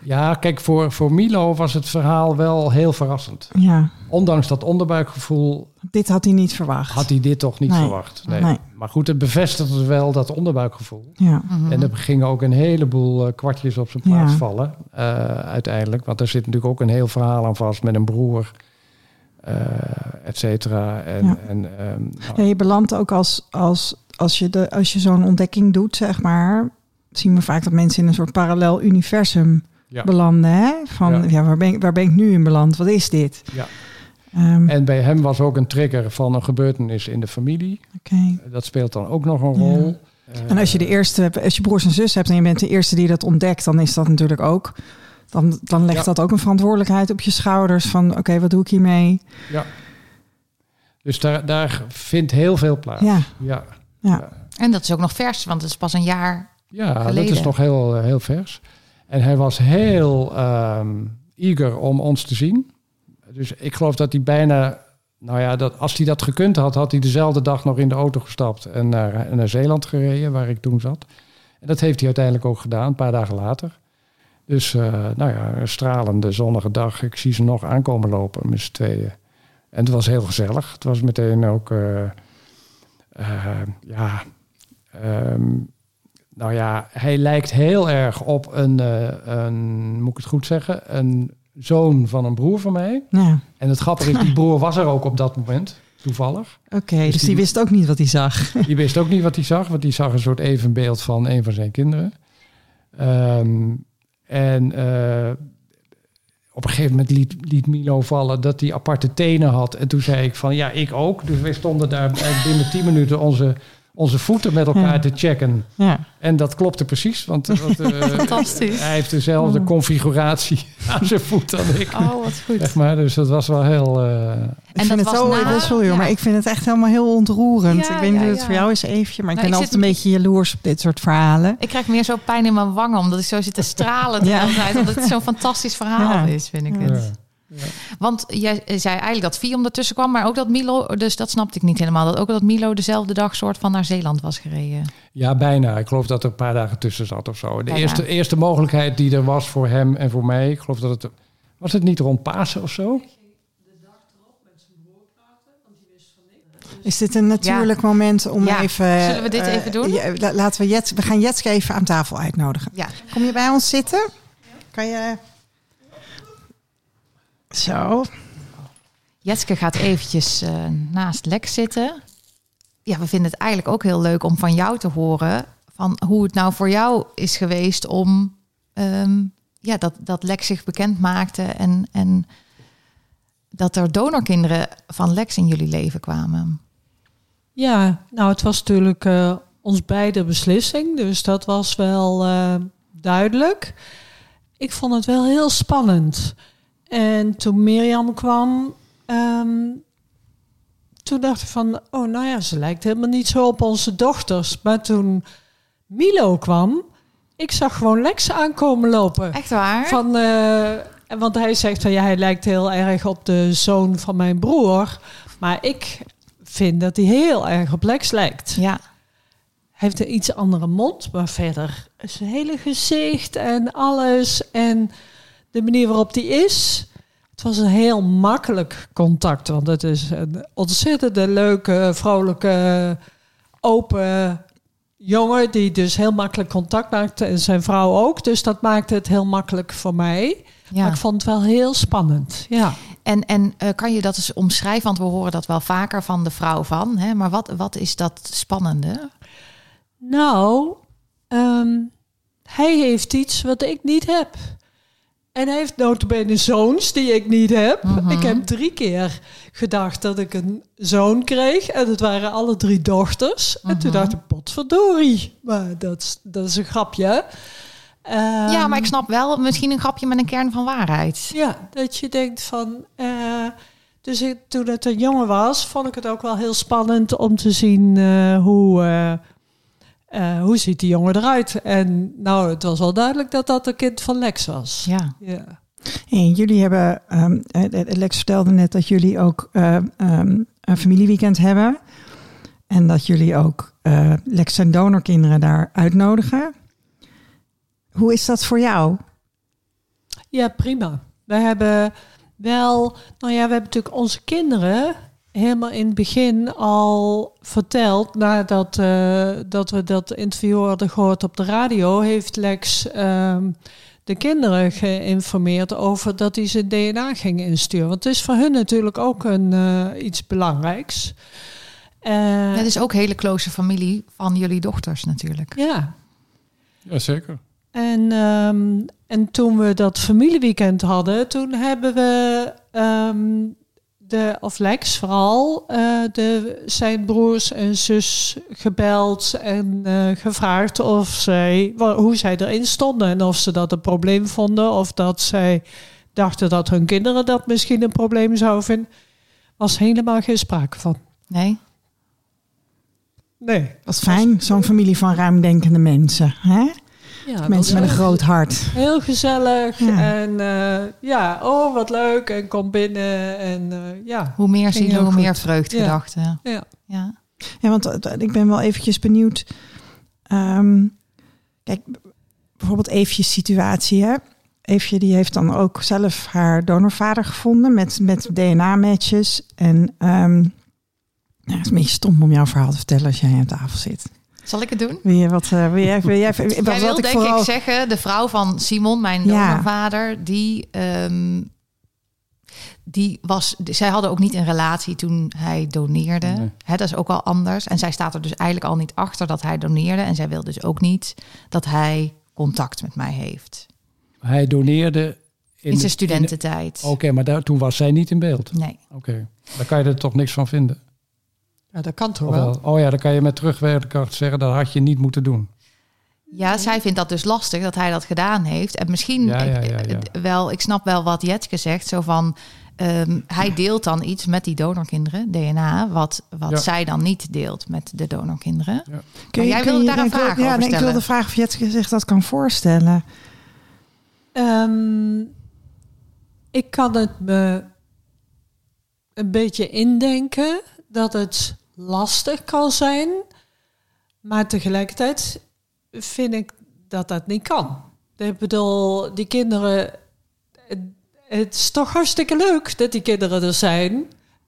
ja, kijk, voor, voor Milo was het verhaal wel heel verrassend. Ja. Ondanks dat onderbuikgevoel. Dit had hij niet verwacht. Had hij dit toch niet nee. verwacht? Nee. nee. Maar goed, het bevestigde wel dat onderbuikgevoel. Ja. En er gingen ook een heleboel uh, kwartjes op zijn plaats ja. vallen, uh, uiteindelijk. Want er zit natuurlijk ook een heel verhaal aan vast met een broer. Uh, et cetera. En, ja. en, um, nou. ja, je belandt ook als, als, als je, de, als je zo'n ontdekking doet, zeg maar. Zien we vaak dat mensen in een soort parallel universum ja. belanden. Hè? Van ja. waar, ben ik, waar ben ik nu in beland? Wat is dit? Ja. Um, en bij hem was ook een trigger van een gebeurtenis in de familie. Okay. Dat speelt dan ook nog een rol. En als je de eerste, als je broers en zus hebt en je bent de eerste die dat ontdekt, dan is dat natuurlijk ook. Dan, dan legt dat ook een verantwoordelijkheid op je schouders van oké, okay, wat doe ik hiermee? Ja. Dus daar, daar vindt heel veel plaats. Ja. ja. ja. En dat is ook nog vers, want het is pas een jaar ja, geleden. dat is nog heel, heel vers. En hij was heel um, eager om ons te zien. Dus ik geloof dat hij bijna, nou ja, dat, als hij dat gekund had, had hij dezelfde dag nog in de auto gestapt en naar, naar Zeeland gereden, waar ik toen zat. En dat heeft hij uiteindelijk ook gedaan, een paar dagen later. Dus, uh, nou ja, een stralende zonnige dag. Ik zie ze nog aankomen lopen met z'n tweeën. En het was heel gezellig. Het was meteen ook, uh, uh, ja, um, nou ja, hij lijkt heel erg op een, een, moet ik het goed zeggen, een zoon van een broer van mij. Ja. En het grappige is, die broer was er ook op dat moment, toevallig. Oké, okay, dus, dus die, die, wist ook niet wat hij zag. Die wist ook niet wat hij zag, want die zag een soort evenbeeld van een van zijn kinderen. Um, en uh, op een gegeven moment liet, liet Milo vallen dat hij aparte tenen had. En toen zei ik van, ja, ik ook. Dus we stonden daar binnen tien minuten onze onze voeten met elkaar ja. te checken. Ja. En dat klopte precies, want, want uh, Fantastisch. hij heeft dezelfde Oh. configuratie aan zijn voet dan ik. Oh, wat goed. Zeg maar, dus dat was wel heel... Uh... Ik En vind dat het was zo, na- sorry hoor, ja. maar ik vind het echt helemaal heel ontroerend. Ja, ik weet niet ja, hoe het ja. voor jou is, Eefje, maar ik Nou, ben ik altijd zit- een beetje jaloers op dit soort verhalen. Ik krijg meer zo pijn in mijn wangen, omdat ik zo zit te stralen de Ja. hele tijd. Omdat het zo'n fantastisch verhaal Ja. is, vind ik Ja. Want jij zei eigenlijk dat Fium ertussen kwam, maar ook dat Milo, dus dat snapte ik niet helemaal. Dat ook dat Milo dezelfde dag soort van naar Zeeland was gereden. Ja, bijna. Ik geloof dat er een paar dagen tussen zat of zo. De Bijna. eerste, eerste mogelijkheid die er was voor hem en voor mij, ik geloof dat het... Was het niet rond Pasen of zo? Is dit een natuurlijk moment om Ja. even... Zullen we dit eh, even doen? ja, la- laten we Jet, we gaan Jetske even aan tafel uitnodigen. Ja, Kom je bij ons zitten? Kan je... Zo. Jetske gaat eventjes eh, naast Lex zitten. Ja, we vinden het eigenlijk ook heel leuk om van jou te horen... van hoe het nou voor jou is geweest om... ehm, ja, dat, dat Lex zich bekend maakte... en, en dat er donorkinderen van Lex in jullie leven kwamen. Ja, nou, het was natuurlijk eh, ons beide beslissing, dus dat was wel eh, duidelijk. Ik vond het wel heel spannend. En toen Mirjam kwam, ehm, toen dacht ik van, oh nou ja, ze lijkt helemaal niet zo op onze dochters. Maar toen Milo kwam, ik zag gewoon Lex aankomen lopen. Echt waar? Van, en want hij zegt van ja, hij lijkt heel erg op de zoon van mijn broer. Maar ik vind dat hij heel erg op Lex lijkt. Ja, Hij heeft een iets andere mond, maar verder zijn hele gezicht en alles. En de manier waarop hij is. Het was een heel makkelijk contact. Want het is een ontzettende leuke, vrolijke, open jongen. Die dus heel makkelijk contact maakt. En zijn vrouw ook. Dus dat maakte het heel makkelijk voor mij. ja. Maar ik vond het wel heel spannend. Ja. En, en eh, kan je dat eens omschrijven? Want we horen dat wel vaker van de vrouw van. Hè? Maar wat, wat is dat spannende? Nou, ehm, hij heeft iets wat ik niet heb. En hij heeft notabene zoons die ik niet heb. Mhm. Ik heb drie keer gedacht dat ik een zoon kreeg. En het waren alle drie dochters. En toen Mhm. dacht ik, potverdorie. Maar dat is, dat is een grapje. Ehm, ja, maar ik snap wel misschien een grapje met een kern van waarheid. Ja, dat je denkt van... eh, dus ik, toen het een jongen was, vond ik het ook wel heel spannend om te zien eh, hoe, eh, eh, hoe ziet die jongen eruit. En nou, het was wel duidelijk dat dat een kind van Lex was. Ja. Ja. En jullie hebben, ehm, eh, eh, Lex vertelde net dat jullie ook eh, ehm, een familieweekend hebben. En dat jullie ook Lex en donorkinderen daar uitnodigen. Hoe is dat voor jou? Ja, prima. We hebben wel, nou ja, we hebben natuurlijk onze kinderen helemaal in het begin al verteld, nadat eh, dat we dat interview hadden gehoord op de radio, heeft Lex ehm, de kinderen geïnformeerd over dat hij zijn DNA ging insturen. Want het is voor hun natuurlijk ook een, eh, iets belangrijks. Eh, Dat is ook hele close familie van jullie dochters natuurlijk. ja, Jazeker. En, ehm, en toen we dat familieweekend hadden, toen hebben we ehm, de, of Lex vooral, eh, de, zijn broers en zus gebeld en eh, gevraagd of zij, hoe zij erin stonden en of ze dat een probleem vonden of dat zij dachten dat hun kinderen dat misschien een probleem zouden vinden. Was helemaal geen sprake van. Nee? Nee. Dat is fijn, zo'n familie van ruimdenkende mensen. Hè? Ja, Mensen met een groot hart. Heel gezellig. Ja. En eh, ja, oh wat leuk. En kom binnen. En eh, ja. Hoe meer zielen, hoe goed. meer vreugdgedachten. ja. Ja. Ja, want eh, ik ben wel eventjes benieuwd. Ehm, kijk, bijvoorbeeld Eefje's situatie. Hè? Eefje die heeft dan ook zelf haar donorvader gevonden met, met DNA-matches. En ehm, nou, het is een beetje stom om jouw verhaal te vertellen als jij aan tafel zit. Zal ik het doen? Wil je wat? eh, wil jij, wil jij, wat, Jij wil ik denk vooral, ik zeggen, de vrouw van Simon, mijn Ja. donorvader, die, ehm, die was, zij hadden ook niet een relatie toen hij doneerde. Nee. Hè, dat is ook al anders. En zij staat er dus eigenlijk al niet achter dat hij doneerde. En zij wil dus ook niet dat hij contact met mij heeft. Hij doneerde In, de- zijn studententijd. in- Oké, maar daar, toen was zij niet in beeld. Nee. Oké, daar kan je er toch niks van vinden. Ja, dat kan toch wel. Oh ja, dan kan je met terugwerkende kracht zeggen dat had je niet moeten doen. Ja, zij vindt dat dus lastig dat hij dat gedaan heeft. En misschien Ja, ja, ik- ja, ja. eh, wel, ik snap wel wat Jetske zegt. Zo van, ehm, hij deelt dan iets met die donorkinderen, DNA, wat, wat Ja. zij dan niet deelt met de donorkinderen. Kun Maar jij wilde daar een ik vraag ja, over nee, ik stellen. wilde vragen of je zich dat kan voorstellen. Ehm, ik kan het me een beetje indenken dat het lastig kan zijn. Maar tegelijkertijd vind ik dat dat niet kan. Ik bedoel, die kinderen... Het, het is toch hartstikke leuk dat die kinderen er zijn.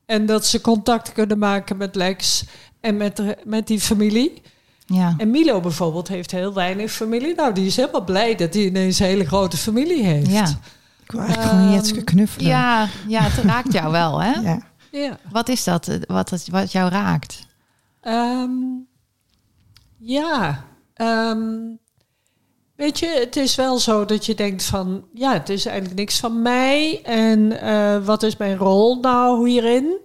En dat ze contact kunnen maken met Lex en met, de- met die familie. Ja. En Milo bijvoorbeeld heeft heel weinig familie. Nou, die is helemaal blij dat hij ineens een hele grote familie heeft. Ja. Ik wil eigenlijk gewoon Ehm, Jetske knuffelen. Ja, ja, het raakt jou wel, hè? Ja. Ja. Wat is dat, eh, wat, wat jou raakt? Ehm, ja. Ehm, weet je, het is wel zo dat je denkt van... Ja, het is eigenlijk niks van mij. En eh, wat is mijn rol nou hierin?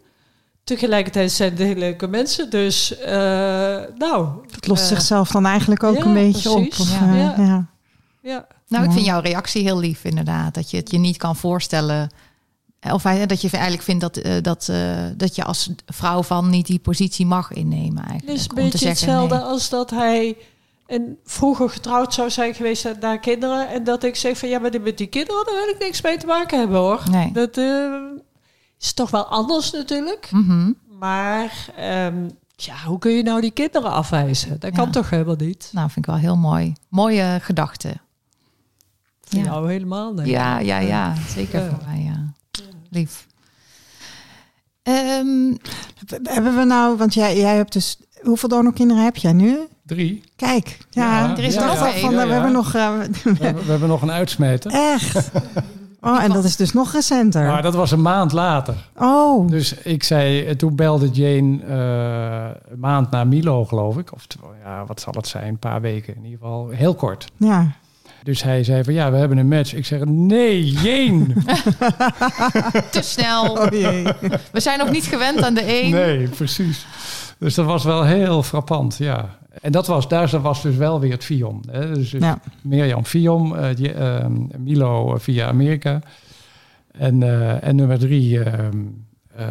Tegelijkertijd zijn het hele leuke mensen. Dus, eh, nou... Het lost zichzelf dan eigenlijk ook ja, een beetje precies. op. Of, Ja. Ja. ja. Ja. Nou, ik vind jouw reactie heel lief, inderdaad. Dat je het je niet kan voorstellen. Of hij- dat je eigenlijk vindt dat, eh, dat, eh, dat je als vrouw van niet die positie mag innemen. Eigenlijk. Het is een Om te beetje zeggen, hetzelfde nee. als dat hij en vroeger getrouwd zou zijn geweest en daar kinderen. En dat ik zeg van ja, maar met die kinderen daar wil ik niks mee te maken hebben hoor. Nee. Dat eh, is toch wel anders natuurlijk. Mhm. Maar ehm, ja, hoe kun je nou die kinderen afwijzen? Dat Ja. kan toch helemaal niet? Nou, vind ik wel heel mooi. Mooie gedachte. Voor Ja. jou helemaal niet. Ja, ja, ja. Zeker Ja. voor mij, ja. Lief. Ehm, Hebben we nou, want jij, jij hebt dus, hoeveel donorkinderen heb jij nu? Drie. Kijk, ja, Ja, er is er dacht nog van, Ja, we ja. hebben nog, eh, We hebben, we hebben nog een uitsmeter. echt. Oh, en dat is dus nog recenter. Maar dat was een maand later. Oh, Dus ik zei, eh, toen belde Jane eh, een maand na Milo, geloof ik. Of ja, wat zal het zijn? Een paar weken in ieder geval. Heel kort. ja. Dus hij zei van ja, we hebben een match. Ik zeg nee, Jane. te snel. Oh jee. We zijn nog niet gewend aan de een. Nee, precies. Dus dat was wel heel frappant, ja. En dat was, daar was dus wel weer het Fion. Hè? Dus, Ja. Mirjam Fion, eh, die, ehm, Milo eh, via Amerika. En, eh, en nummer drie ehm, eh,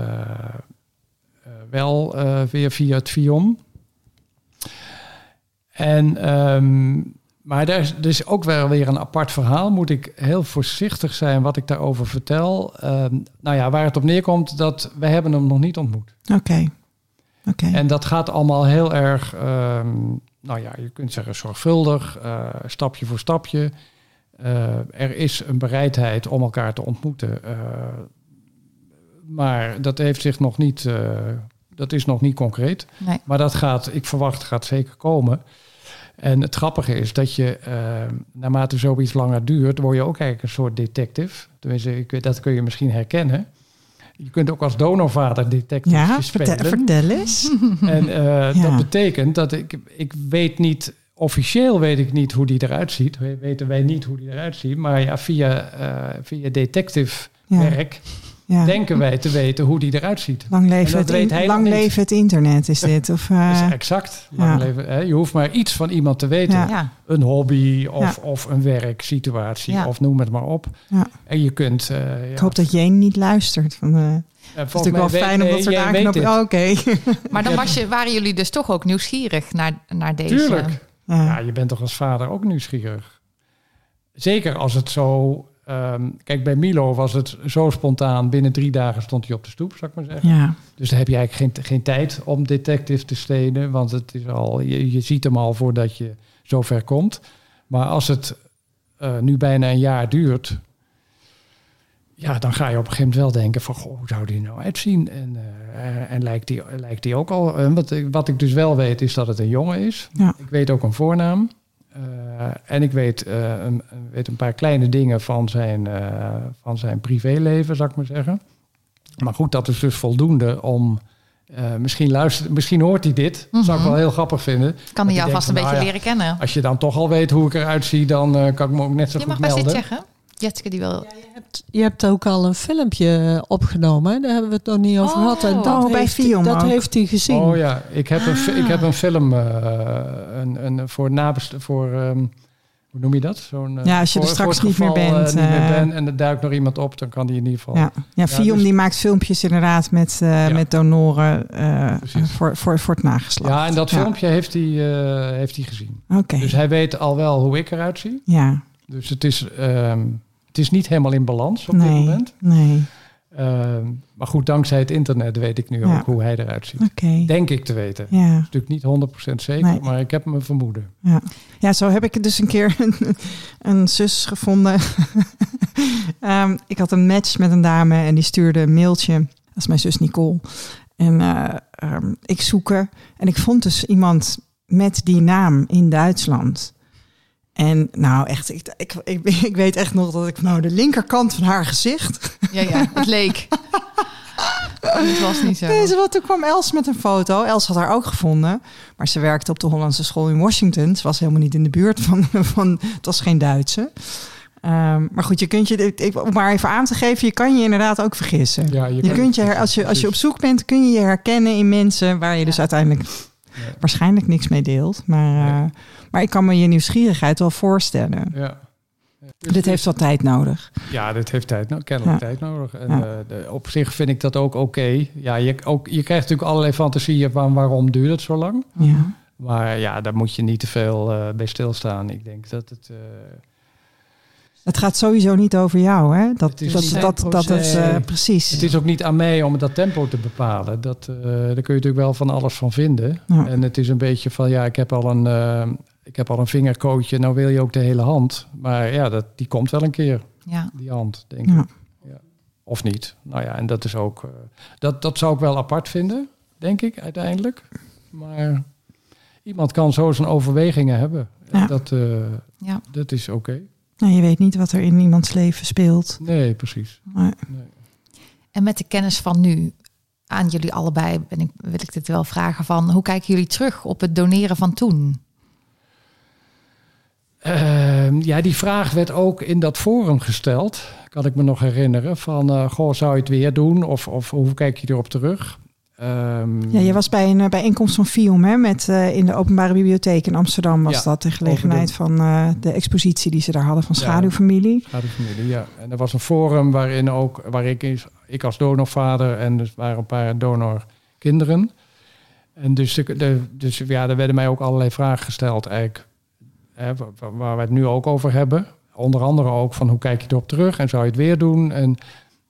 eh, wel eh, weer via het Fion. En, ehm, maar daar is, er is ook wel weer een apart verhaal. Moet ik heel voorzichtig zijn wat ik daarover vertel. Ehm, nou ja, waar het op neerkomt, dat we hebben hem nog niet ontmoet. Oké. Oké. En dat gaat allemaal heel erg, ehm, nou ja, je kunt zeggen zorgvuldig, eh, stapje voor stapje. Eh, er is een bereidheid om elkaar te ontmoeten. eh, maar dat heeft zich nog niet, dat is nog niet concreet. Nee. Maar dat gaat, ik verwacht, gaat zeker komen. En het grappige is dat je, eh, naarmate zoiets langer duurt, word je ook eigenlijk een soort detective. Tenminste, ik, dat kun je misschien herkennen. Je kunt ook als donorvader detective ja, spelen. vertel, vertel eens. En eh, Ja. dat betekent dat ik, ik weet niet, officieel weet ik niet hoe die eruit ziet. We- Weten wij niet hoe die eruit ziet. Maar ja, via, eh, via detective werk Ja. Denken wij te weten hoe die eruit ziet. Lang En leven, het, in- lang leven het internet is dit. Of, eh, Dat is exact. Lang ja. leven, hè? Je hoeft maar iets van iemand te weten. Ja. Een hobby of, Ja. of een werksituatie Ja. of noem het maar op. Ja. En je kunt... eh, ja, ik hoop dat Jane niet luistert. Van, eh, het eh, is natuurlijk wel fijn om dat soort aanknopen. Oh, Oké. Maar dan was je, waren jullie dus toch ook nieuwsgierig naar, naar deze. Tuurlijk. Ja. Ja, je bent toch als vader ook nieuwsgierig. Zeker als het zo... ehm, kijk, bij Milo was het zo spontaan. Binnen drie dagen stond hij op de stoep, zou ik maar zeggen. ja. Dus dan heb je eigenlijk geen, geen tijd om detective te steden. Want het is al, je, je ziet hem al voordat je zover komt. Maar als het eh, nu bijna een jaar duurt... Ja, dan ga je op een gegeven moment wel denken van... Goh, hoe zou die nou uitzien? En, eh, en lijkt, die, lijkt die ook al... eh, wat, ik- wat ik dus wel weet, is dat het een jongen is. Ja. Ik weet ook een voornaam. Eh, en ik weet, eh, een, weet een paar kleine dingen van zijn, eh, van zijn privéleven, zou ik maar zeggen. Maar goed, dat is dus voldoende om... misschien, luistert, misschien hoort hij dit. Dat zou ik Mhm. wel heel grappig vinden. Kan hij jou vast een beetje nou ja, leren kennen? Als je dan toch al weet hoe ik eruit zie, dan kan ik me ook net zo Je goed mag best melden. iets zeggen. Jetske die wil... Je hebt ook al een filmpje opgenomen. hè? Daar hebben we het nog niet over Oh. gehad. En dat, Oh, bij heeft, Fion dat ook. heeft hij gezien. Oh ja, ik heb, een, Ah. ik heb een film eh, een, een, voor nabest voor ehm, hoe noem je dat? Zo'n, eh, Ja, als je er straks niet meer geval, eh, bent, niet meer eh, bent en er duikt nog iemand op, dan kan die in ieder geval. Ja, ja Fium dus- die maakt filmpjes inderdaad met, eh, Ja. met donoren eh, voor, voor, voor het nageslacht. Ja, en dat Ja. filmpje heeft hij, eh, heeft hij gezien. Oké, Dus hij weet al wel hoe ik eruit zie. ja, Dus het is, ehm, het is niet helemaal in balans op dit moment. nee, Ehm, maar goed, dankzij het internet weet ik nu Ja. ook hoe hij eruit ziet. Denk ik te weten. Ja, Natuurlijk niet 100% zeker, Nee. maar ik heb mijn vermoeden. ja, zo heb ik dus een keer een, een zus gevonden. Ehm, ik had een match met een dame en die stuurde een mailtje. Dat is mijn zus Nicole. En eh, ehm, ik zoeken en ik vond dus iemand met die naam in Duitsland. En nou echt, ik, ik, ik, ik weet echt nog dat ik nou de linkerkant van haar gezicht. Ja, ja, het leek. het was niet zo. Deze, wat toen kwam Els met een foto. Els had haar ook gevonden. Maar ze werkte op de Hollandse school in Washington. Ze was helemaal niet in de buurt van. van het was geen Duitse. Ehm, maar goed, je kunt je, om maar even aan te geven, je kan je inderdaad ook vergissen. Ja, Je kan- kunt je, her- als, je, als je op zoek bent, kun je je herkennen in mensen waar je dus uiteindelijk Ja. waarschijnlijk niks mee deelt. Maar, Ja. Maar ik kan me je nieuwsgierigheid wel voorstellen. Ja. Dit heeft wat tijd nodig. Ja, dit heeft tijd, no- kennelijk Ja. tijd nodig. En Ja. eh, de- op zich vind ik dat ook oké. Ja, je, ook, je krijgt natuurlijk allerlei fantasieën van waarom duurt het zo lang. Ja. Maar ja, daar moet je niet te veel eh, bij stilstaan. Ik denk dat het... eh, Het gaat sowieso niet over jou, hè? Dat, Het is dat, dat, dat, dat is proces. precies. Het is ook niet aan mij om dat tempo te bepalen. Dat, daar kun je natuurlijk wel van alles van vinden. Ja. En het is een beetje van, ja, ik heb al een, ik heb al een vingerkootje, nou wil je ook de hele hand. Maar ja, dat, die komt wel een keer, Ja. die hand, denk Ja. ik. Ja. Of niet. Nou ja, en dat is ook, eh, dat, dat zou ik wel apart vinden, denk ik, uiteindelijk. Maar iemand kan zo zijn overwegingen hebben. Ja. Dat, eh, Ja. dat is oké. Nou, je weet niet wat er in iemands leven speelt. Nee, precies. Maar, Nee. En met de kennis van nu, aan jullie allebei ben ik, wil ik dit wel vragen van... hoe kijken jullie terug op het doneren van toen? Ehm, ja, die vraag werd ook in dat forum gesteld, kan ik me nog herinneren. Van, eh, goh, zou je het weer doen? Of, of hoe kijk je erop terug? Ehm, ja, je was bij een eh, bijeenkomst van FIOM, hè? Met, eh, in de Openbare Bibliotheek in Amsterdam was Ja, dat. De gelegenheid van de expositie die ze daar hadden van Ja. Schaduwfamilie. Schaduwfamilie, ja. En er was een forum waarin ook, waar ik, ik als donorvader en er waren een paar donorkinderen. En dus, de, de- dus ja, er werden mij ook allerlei vragen gesteld, eigenlijk, hè, waar we het nu ook over hebben. Onder andere ook van hoe kijk je erop terug en zou je het weer doen? En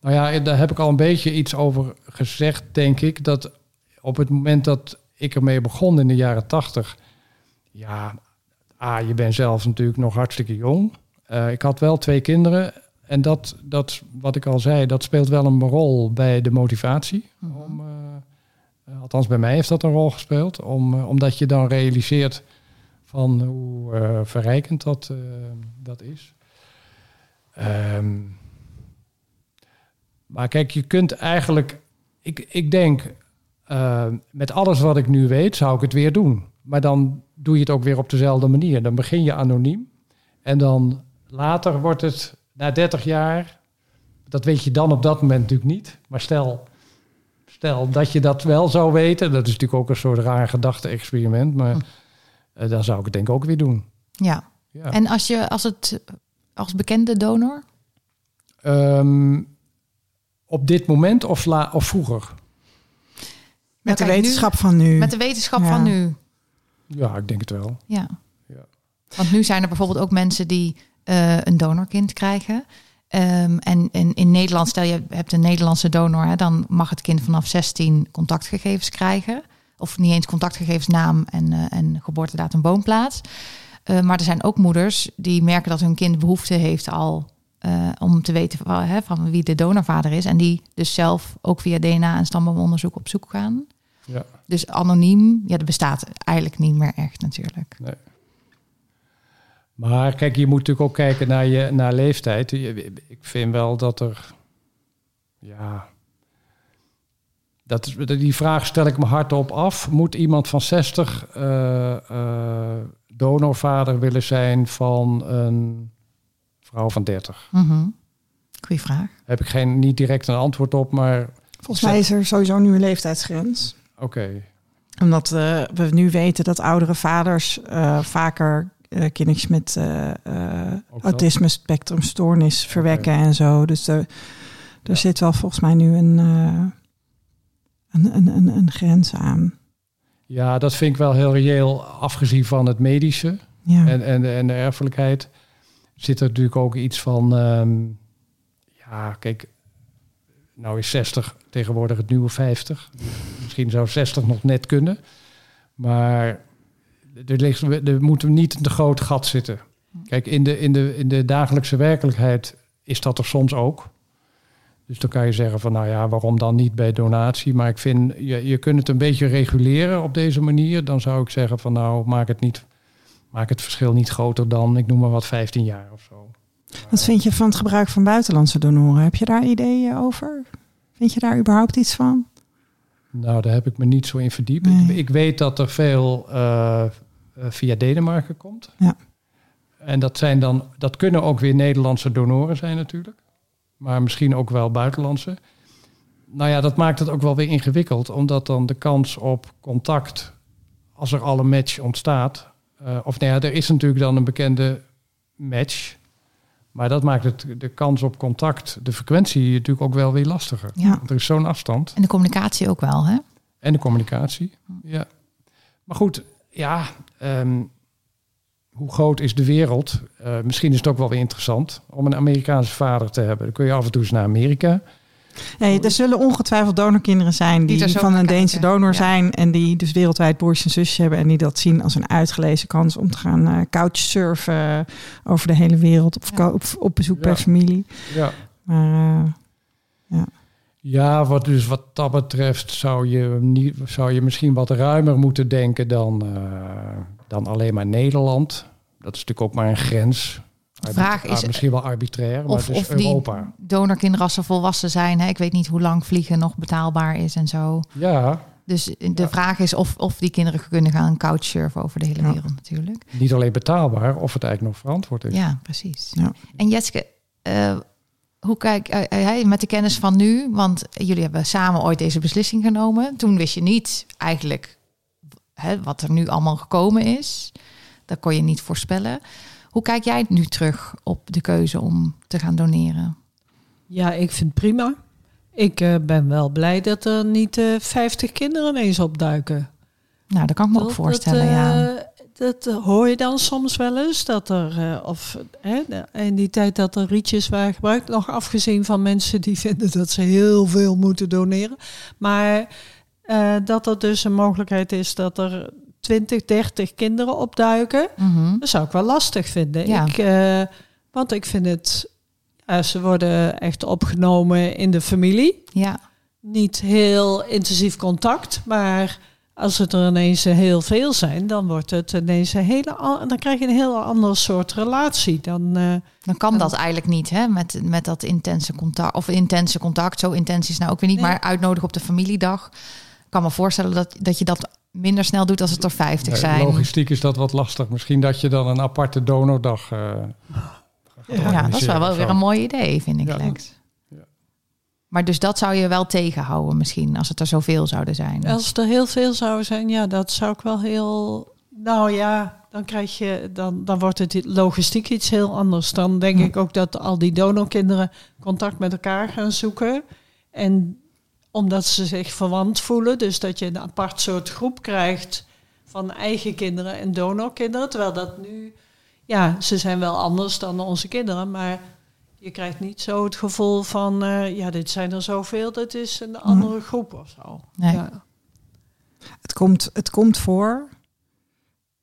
nou ja, daar heb ik al een beetje iets over gezegd, denk ik. Dat op het moment dat ik ermee begon in de jaren tachtig, ja, A, je bent zelf natuurlijk nog hartstikke jong. Eh, ik had wel twee kinderen. En dat, dat, wat ik al zei, dat speelt wel een rol bij de motivatie. Om, eh, eh, althans, bij mij heeft dat een rol gespeeld. Om, eh, omdat je dan realiseert van hoe eh, verrijkend dat, eh, dat is. Ehm, maar kijk, je kunt eigenlijk... Ik, ik denk, eh, met alles wat ik nu weet, zou ik het weer doen. Maar dan doe je het ook weer op dezelfde manier. Dan begin je anoniem. En dan later wordt het, na 30 jaar, dat weet je dan op dat moment natuurlijk niet. Maar stel, stel dat je dat wel zou weten, dat is natuurlijk ook een soort raar gedachte-experiment. Maar eh, dan zou ik het denk ik ook weer doen. Ja. Ja. En als je als het als bekende donor? Ehm, op dit moment of, la, of vroeger? Met de nu- wetenschap van nu. Met de wetenschap Ja. van nu. Ja, ik denk het wel. Ja. Ja. Want nu zijn er bijvoorbeeld ook mensen die eh, een donorkind krijgen. Ehm, en, en in Nederland, stel je hebt een Nederlandse donor, hè, dan mag het kind vanaf 16 contactgegevens krijgen. Of niet eens contactgegevens, naam en, eh, en geboortedatum, woonplaats. Eh, maar er zijn ook moeders die merken dat hun kind behoefte heeft al eh, om te weten van, hè, van wie de donorvader is. En die dus zelf ook via DNA en stamboomonderzoek op zoek gaan. Ja. Dus anoniem, ja, dat bestaat eigenlijk niet meer echt natuurlijk. Nee. Maar kijk, je moet natuurlijk ook kijken naar je naar leeftijd. Ik vind wel dat er. Ja. Dat is, die vraag stel ik me hardop af. Moet iemand van 60 eh, eh, donorvader willen zijn van een vrouw van 30? Mhm. Goeie vraag. Heb ik geen, niet direct een antwoord op, maar Volgens mij is er sowieso nu een leeftijdsgrens. oké. Omdat eh, we nu weten dat oudere vaders vaker kindertjes met autisme spectrumstoornis verwekken en zo. Dus er, er zit wel volgens mij nu een, een, een, een, een grens aan. Ja, dat vind ik wel heel reëel, afgezien van het medische. Ja. En, en, en de erfelijkheid zit er natuurlijk ook iets van. ehm, ja, kijk, nou is 60 tegenwoordig het nieuwe 50. Misschien zou 60 nog net kunnen. Maar er, ligt, er moet niet een te groot gat zitten. Kijk, in de, in, de, in de dagelijkse werkelijkheid is dat er soms ook. Dus dan kan je zeggen van, nou ja, waarom dan niet bij donatie? Maar ik vind, je, je kunt het een beetje reguleren op deze manier. Dan zou ik zeggen van, nou, maak het niet maak het verschil niet groter dan, ik noem maar wat, 15 jaar of zo. Wat vind je van het gebruik van buitenlandse donoren? Heb je daar ideeën over? Vind je daar überhaupt iets van? Nou, daar heb ik me niet zo in verdiept. Nee. Ik, ik weet dat er veel eh, via Denemarken komt. Ja. En dat, zijn dan, dat kunnen ook weer Nederlandse donoren zijn natuurlijk. Maar misschien ook wel buitenlandse. Nou ja, dat maakt het ook wel weer ingewikkeld. Omdat dan de kans op contact, als er al een match ontstaat... eh, of nou ja, er is natuurlijk dan een bekende match... Maar dat maakt het, de kans op contact, de frequentie natuurlijk ook wel weer lastiger. Ja. Want er is zo'n afstand. En de communicatie ook wel, hè? En de communicatie. Ja. Maar goed, ja. ehm, hoe groot is de wereld? Eh, misschien is het ook wel weer interessant om een Amerikaanse vader te hebben. Dan kun je af en toe eens naar Amerika. Nee, er zullen ongetwijfeld donorkinderen zijn Die die, er zo van een Deense donor ja. zijn. En die dus wereldwijd broers en zusjes hebben. En die dat zien als een uitgelezen kans om te gaan eh, couchsurfen over de hele wereld. Op, Ja. op, op bezoek Ja. bij familie. Ja. Maar eh, Ja, wat, dus wat dat betreft zou je, niet, zou je misschien wat ruimer moeten denken dan, eh, dan alleen maar Nederland. Dat is natuurlijk ook maar een grens. De vraag is, misschien wel arbitrair, maar Of, het is of die Europa. ze volwassen zijn. Hè? Ik weet niet hoe lang vliegen nog betaalbaar is en zo. Ja, Dus de Ja. vraag is of, of die kinderen kunnen gaan couchsurfen over de hele Ja. wereld natuurlijk. niet alleen betaalbaar, of het eigenlijk nog verantwoord is. Ja, precies. Ja. En Jetske, eh, hoe kijk eh, met de kennis van nu? Want jullie hebben samen ooit deze beslissing genomen. Toen wist je niet eigenlijk hè, wat er nu allemaal gekomen is. Dat kon je niet voorspellen. Hoe kijk jij nu terug op de keuze om te gaan doneren? Ja, ik vind het prima. Ik eh, ben wel blij dat er niet eh 50 kinderen ineens opduiken. Nou, dat kan ik me ook voorstellen, dat, ja. eh, Dat eh, hoor je dan soms wel eens. Dat er, eh, of hè, in die tijd dat er rietjes waren gebruikt, nog afgezien van mensen die vinden dat ze heel veel moeten doneren. Maar eh, dat er dus een mogelijkheid is dat er 20, 30 kinderen opduiken. Mhm. Dat zou ik wel lastig vinden. Ja. Ik, eh, want ik vind het, ja, ze worden echt opgenomen in de familie. Ja, Niet heel intensief contact, maar als het er ineens heel veel zijn, dan wordt het ineens een hele, dan krijg je een heel ander soort relatie. Dan, eh, dan kan dat eigenlijk niet, hè? Met, met dat intense contact. Of intense contact, zo intens is nou ook weer niet. Nee. Maar uitnodigen op de familiedag. Ik kan me voorstellen dat, dat je dat minder snel doet als het er 50 Nee, zijn. Logistiek is dat wat lastig. Misschien dat je dan een aparte donordag. eh, gaat Ja, dat is wel, weer een mooi idee, vind ik, Ja. Lex. Ja. Maar dus dat zou je wel tegenhouden misschien, als het er zoveel zouden zijn. als er heel veel zou zijn, ja, dat zou ik wel heel. Nou ja, dan krijg je, dan, dan wordt het logistiek iets heel anders. Dan denk Ja. ik ook dat al die donorkinderen contact met elkaar gaan zoeken. En omdat ze zich verwant voelen, dus dat je een apart soort groep krijgt van eigen kinderen en donorkinderen. Terwijl dat nu, ja, ze zijn wel anders dan onze kinderen, maar je krijgt niet zo het gevoel van, eh, ja, dit zijn er zoveel, dat is een andere groep of zo. Nee. Ja. Het komt, het komt voor,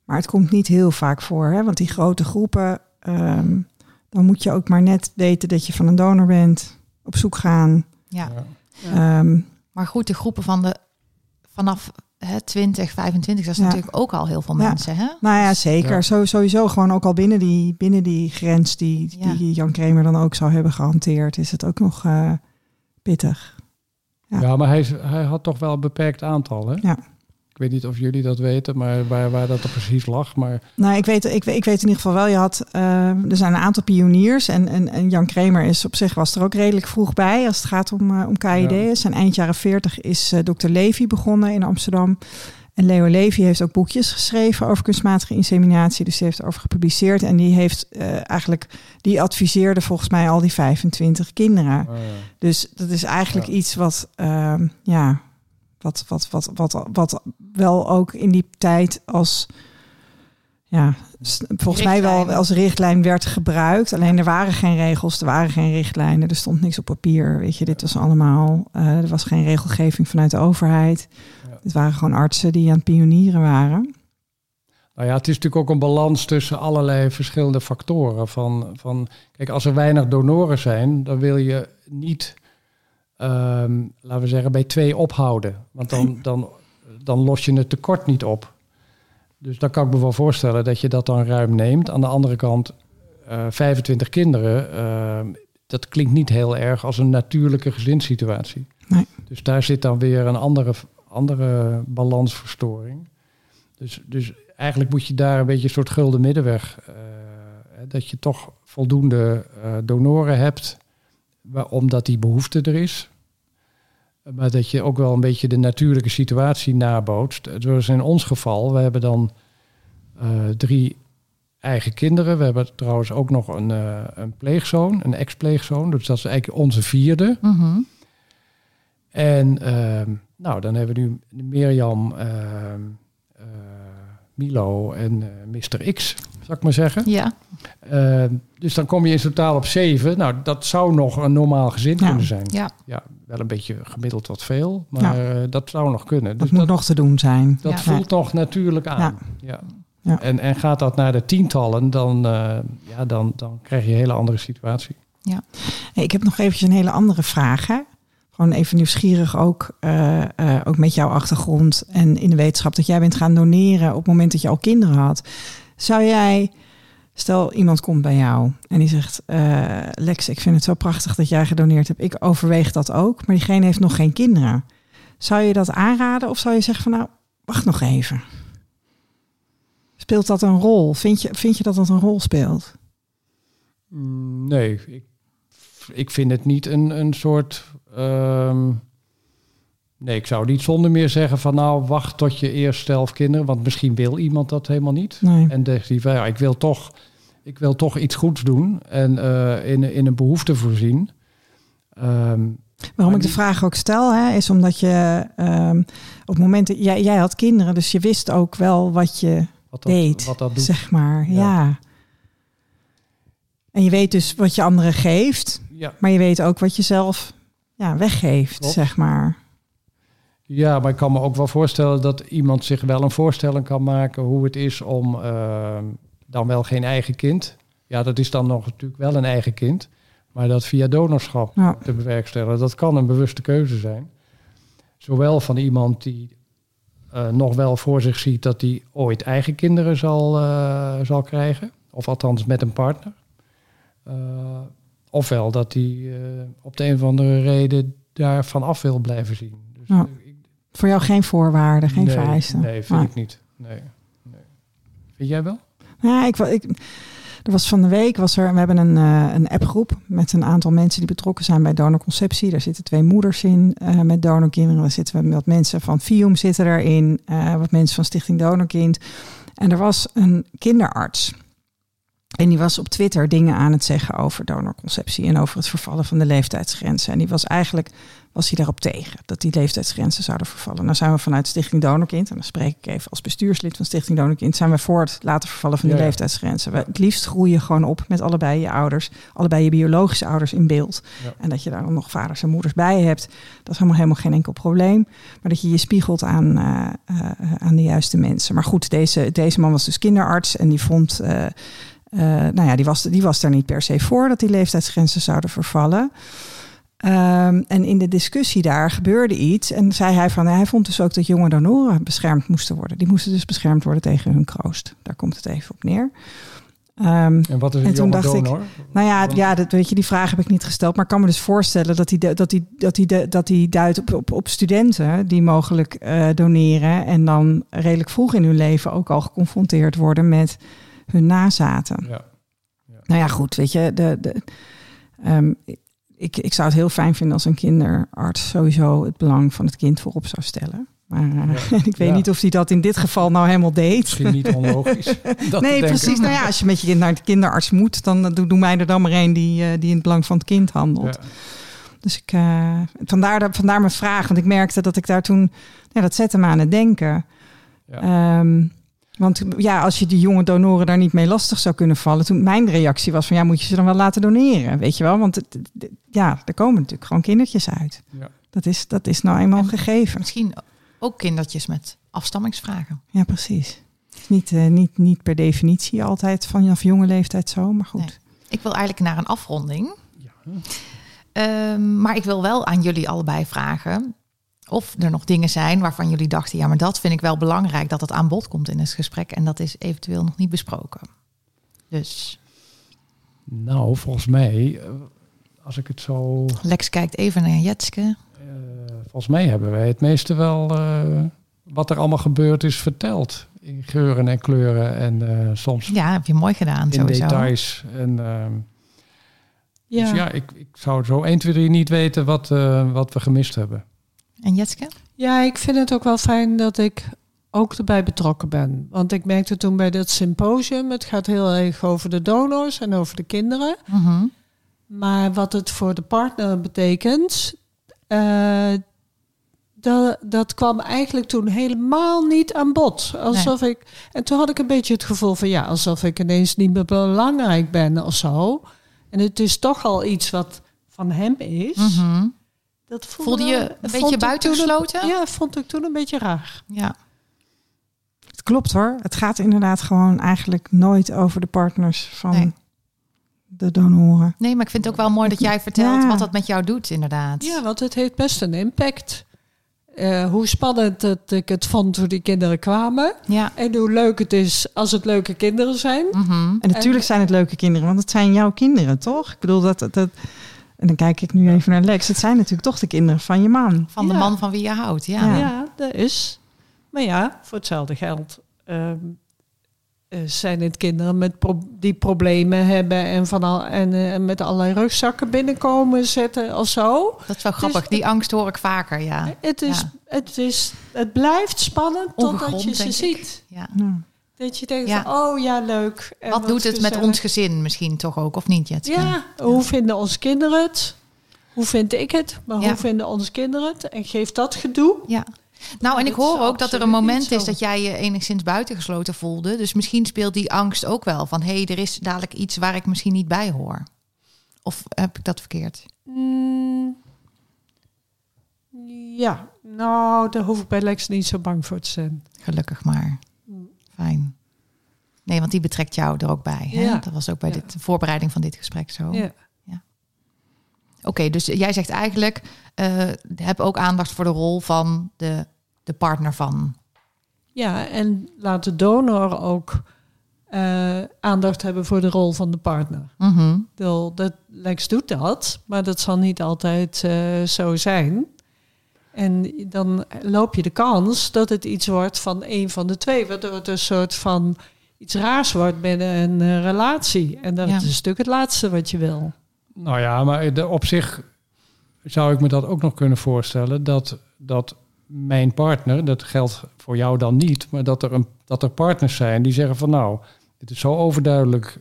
maar het komt niet heel vaak voor. Hè? Want die grote groepen, ehm, dan moet je ook maar net weten dat je van een donor bent, op zoek gaan. Ja. Ja. Ehm, Maar goed, de groepen van de vanaf hè, 20, 25, dat is Ja. natuurlijk ook al heel veel Ja. mensen. Hè? nou ja, zeker. Ja. Zo, sowieso gewoon ook al binnen die, binnen die grens die, Ja. die Jan Kramer dan ook zou hebben gehanteerd, is het ook nog eh, pittig. Ja. Ja, maar hij, is- hij had toch wel een beperkt aantal. Hè? Ja. Ik weet niet of jullie dat weten, maar waar, waar dat er precies lag. Maar Nou, ik weet, ik, weet- ik weet in ieder geval wel, je had, eh, er zijn een aantal pioniers en, en, en Jan Kramer is op zich was er ook redelijk vroeg bij als het gaat om, eh, om KID. Ja. Zijn eind jaren 40 is eh Dr. Levy begonnen in Amsterdam. En Leo Levy heeft ook boekjes geschreven over kunstmatige inseminatie, dus die heeft erover gepubliceerd. En die heeft eigenlijk, die adviseerde volgens mij al die 25 kinderen. oh ja. Dus dat is eigenlijk Ja. iets wat, ehm, ja, wat, wat, wat, wat, wat wel ook in die tijd als, ja, volgens mij wel als richtlijn werd gebruikt. Alleen er waren geen regels, er waren geen richtlijnen, er stond niks op papier. Weet je, dit was allemaal, eh, er was geen regelgeving vanuit de overheid. Ja. Het waren gewoon artsen die aan het pionieren waren. Nou ja, het is natuurlijk ook een balans tussen allerlei verschillende factoren. Van, van, kijk, als er weinig donoren zijn, dan wil je niet, ehm, laten we zeggen, bij twee ophouden. Want dan, dan, dan los je het tekort niet op. Dus dan kan ik me wel voorstellen dat je dat dan ruim neemt. Aan de andere kant, eh 25 kinderen, eh, dat klinkt niet heel erg als een natuurlijke gezinssituatie. Nee. Dus daar zit dan weer een andere, andere balansverstoring. Dus, dus eigenlijk moet je daar een beetje een soort gulden middenweg. eh, dat je toch voldoende donoren hebt, omdat die behoefte er is. Maar dat je ook wel een beetje de natuurlijke situatie nabootst. Zoals in ons geval, we hebben dan eh, drie eigen kinderen. We hebben trouwens ook nog een, eh, een pleegzoon, een ex-pleegzoon. Dus dat is eigenlijk onze vierde. Mhm. En ehm, nou, dan hebben we nu Mirjam, ehm, eh, Milo en Mr. X, zou ik maar zeggen. Ja, Ehm, dus dan kom je in totaal op zeven. Nou, dat zou nog een normaal gezin Ja. kunnen zijn. ja. Ja, wel een beetje gemiddeld wat veel, maar eh, dat zou nog kunnen. Dat Dus moet dat, nog te doen zijn. dat Ja. voelt nog natuurlijk aan. Ja. Ja. Ja. En, en gaat dat naar de tientallen, dan, eh, ja, dan, dan krijg je een hele andere situatie. Hey, ik heb nog eventjes een hele andere vraag. Hè? Gewoon even nieuwsgierig ook, eh, eh, ook met jouw achtergrond en in de wetenschap dat jij bent gaan doneren op het moment dat je al kinderen had. Zou jij, stel iemand komt bij jou en die zegt, eh, Lex, ik vind het zo prachtig dat jij gedoneerd hebt. Ik overweeg dat ook, maar diegene heeft nog geen kinderen. Zou je dat aanraden of zou je zeggen van nou, wacht nog even? Speelt dat een rol? Vind je, vind je dat dat een rol speelt? Mm, Nee, ik, ik vind het niet een, een soort. ehm, nee, ik zou niet zonder meer zeggen van nou, wacht tot je eerst zelf kinderen. Want misschien wil iemand dat helemaal niet. Nee. En zegt hij van ja, ik wil toch, ik wil toch iets goeds doen en eh, in, in een behoefte voorzien. Ehm, Waarom ik de vraag ook stel, hè, is omdat je ehm, op het moment dat jij, jij had kinderen, dus je wist ook wel wat je wat, dat, deed, wat dat doet. zeg maar. Ja. Ja. En je weet dus wat je anderen geeft, Ja, maar je weet ook wat je zelf ja, weggeeft, Klopt. zeg maar. Ja, maar ik kan me ook wel voorstellen dat iemand zich wel een voorstelling kan maken hoe het is om eh, dan wel geen eigen kind. Ja, dat is dan nog natuurlijk wel een eigen kind. Maar dat via donorschap Ja. te bewerkstelligen, dat kan een bewuste keuze zijn. Zowel van iemand die eh, nog wel voor zich ziet dat hij ooit eigen kinderen zal, eh, zal krijgen. Of althans met een partner. Eh, ofwel dat hij op de een of andere reden daarvan af wil blijven zien. Dus Ja. Voor jou geen voorwaarden, geen nee, vereisten. Nee, vind ik niet. Nee, nee. Vind jij wel? Ja, ik, ik, er was van de week, was er, we hebben een, eh, een appgroep met een aantal mensen die betrokken zijn bij donorconceptie. Daar zitten twee moeders in eh, met donorkinderen. Daar zitten we wat mensen van FIUM zitten erin, eh, wat mensen van Stichting Donorkind. En er was een kinderarts. En die was op Twitter dingen aan het zeggen over donorconceptie en over het vervallen van de leeftijdsgrenzen. En die was eigenlijk was hij daarop tegen dat die leeftijdsgrenzen zouden vervallen. Nou zijn we vanuit Stichting Donorkind, en dan spreek ik even als bestuurslid van Stichting Donorkind, zijn we voor het laten vervallen van die Ja, ja. leeftijdsgrenzen. We, het liefst groei je gewoon op met allebei je ouders, allebei je biologische ouders in beeld. Ja. En dat je daar dan nog vaders en moeders bij hebt, dat is helemaal, helemaal geen enkel probleem. Maar dat je je spiegelt aan, eh, eh, aan de juiste mensen. Maar goed, deze, deze man was dus kinderarts en die vond. eh, eh, nou ja, die was, die was daar niet per se voor dat die leeftijdsgrenzen zouden vervallen. Ehm, en in de discussie daar gebeurde iets. En zei hij van, hij vond dus ook dat jonge donoren beschermd moesten worden. Die moesten dus beschermd worden tegen hun kroost. Daar komt het even op neer. Ehm, En wat is En een toen jonge dacht ik, donor? nou ja, ja dat, weet je, die vraag heb ik niet gesteld. Maar ik kan me dus voorstellen dat hij, dat hij, dat de- dat hij duidt op, op, op studenten die mogelijk eh, doneren. En dan redelijk vroeg in hun leven ook al geconfronteerd worden met hun nazaten. Ja. Nou ja, goed, weet je, de, de, ehm, ik, ik zou het heel fijn vinden als een kinderarts sowieso het belang van het kind voorop zou stellen. Maar eh, ik weet Ja. niet of hij dat in dit geval nou helemaal deed. Misschien niet onlogisch. dat nee, precies. Nou ja, als je met je kind naar de kinderarts moet, dan eh, doe, doe mij er dan maar een die, eh, die in het belang van het kind handelt. Ja. Dus ik, eh, vandaar, dat- vandaar mijn vraag, want ik merkte dat ik daar toen, ja, dat zette me aan het denken. Ja. Want ja, als je die jonge donoren daar niet mee lastig zou kunnen vallen, toen mijn reactie was van ja, moet je ze dan wel laten doneren, weet je wel? Want het, het- het- ja, er komen natuurlijk gewoon kindertjes uit. Ja. Dat is, dat is nou eenmaal En- gegeven. Misschien ook kindertjes met afstammingsvragen. Ja, precies. Niet, eh, niet, niet per definitie altijd vanaf jonge leeftijd zo, maar goed. Nee. Ik wil eigenlijk naar een afronding. Ja. Ehm, maar ik wil wel aan jullie allebei vragen. Of er nog dingen zijn waarvan jullie dachten, ja, maar dat vind ik wel belangrijk dat het aan bod komt in het gesprek. En dat is eventueel nog niet besproken. Dus Nou, volgens mij, eh, als ik het zo... Lex kijkt even naar Jetske. eh, volgens mij hebben wij het meeste wel eh, wat er allemaal gebeurd is verteld. In geuren en kleuren en eh, soms Ja, heb je mooi gedaan, in sowieso. details. En, ehm, Ja. Dus ja, ik, ik zou zo 1, 2, 3 niet weten wat, eh, wat we gemist hebben. En Jetske? Ja, ik vind het ook wel fijn dat ik ook erbij betrokken ben. Want ik merkte toen bij dat symposium, het gaat heel erg over de donors en over de kinderen. Mhm. Maar wat het voor de partner betekent, eh, dat, dat kwam eigenlijk toen helemaal niet aan bod. Alsof ik, en toen had ik een beetje het gevoel van ja, alsof ik ineens niet meer belangrijk ben of zo. En het is toch al iets wat van hem is. Mhm. Dat Voelde je een beetje buitengesloten? een- Ja, vond ik toen een beetje raar. Ja. Het klopt hoor. Het gaat inderdaad gewoon eigenlijk nooit over de partners van Nee. de donoren. Nee, maar ik vind het ook wel mooi dat jij vertelt Ja. wat dat met jou doet, inderdaad. Ja, want het heeft best een impact. Eh, hoe spannend het, ik het vond toen die kinderen kwamen. Ja. En hoe leuk het is als het leuke kinderen zijn. Mhm. En natuurlijk zijn het leuke kinderen, want het zijn jouw kinderen, toch? Ik bedoel dat, dat en dan kijk ik nu even naar Lex. Het zijn natuurlijk toch de kinderen van je man. Van de Ja. man van wie je houdt, ja. Ja. Ja, dat is. Maar ja, voor hetzelfde geld ehm, eh, zijn het kinderen met pro- die problemen hebben en, van al, en eh, met allerlei rugzakken binnenkomen zetten of zo. Dat is wel grappig. Die angst hoor ik vaker, ja. Het, is, Ja. het, is, het blijft spannend totdat je ze ziet. ja. Ja. Dat je denkt Ja. van, oh ja, leuk. En Wat doet het met ons gezin misschien toch ook, of niet, Jetske? Ja, hoe vinden onze kinderen het? Hoe vind ik het? Maar hoe vinden onze kinderen het? En geeft dat gedoe? Ja. Nou, en ik hoor ook dat er een moment is dat jij je enigszins buitengesloten voelde. Dus misschien speelt die angst ook wel van... hé, hey, er is dadelijk iets waar ik misschien niet bij hoor. Of heb ik dat verkeerd? Mm, ja, nou, daar hoef ik bij Lex niet zo bang voor te zijn. Gelukkig maar. Fijn. Nee, want die betrekt jou er ook bij. Hè? Ja. Dat was ook bij Ja. dit, de voorbereiding van dit gesprek zo. Ja. Oké, dus jij zegt eigenlijk... eh, heb ook aandacht voor de rol van de, de partner van. ja, en laat de donor ook eh, aandacht hebben voor de rol van de partner. Mhm. Bedoel, dat, Lex doet dat, maar dat zal niet altijd eh, zo zijn. En dan loop je de kans dat het iets wordt van een van de twee, waardoor het een soort van iets raars wordt binnen een eh, relatie. En dat Ja. is natuurlijk het laatste wat je wil. Nou ja, maar de, op zich zou ik me dat ook nog kunnen voorstellen. Dat, dat mijn partner, dat geldt voor jou dan niet, maar dat er, een, dat er partners zijn die zeggen van nou, dit is zo overduidelijk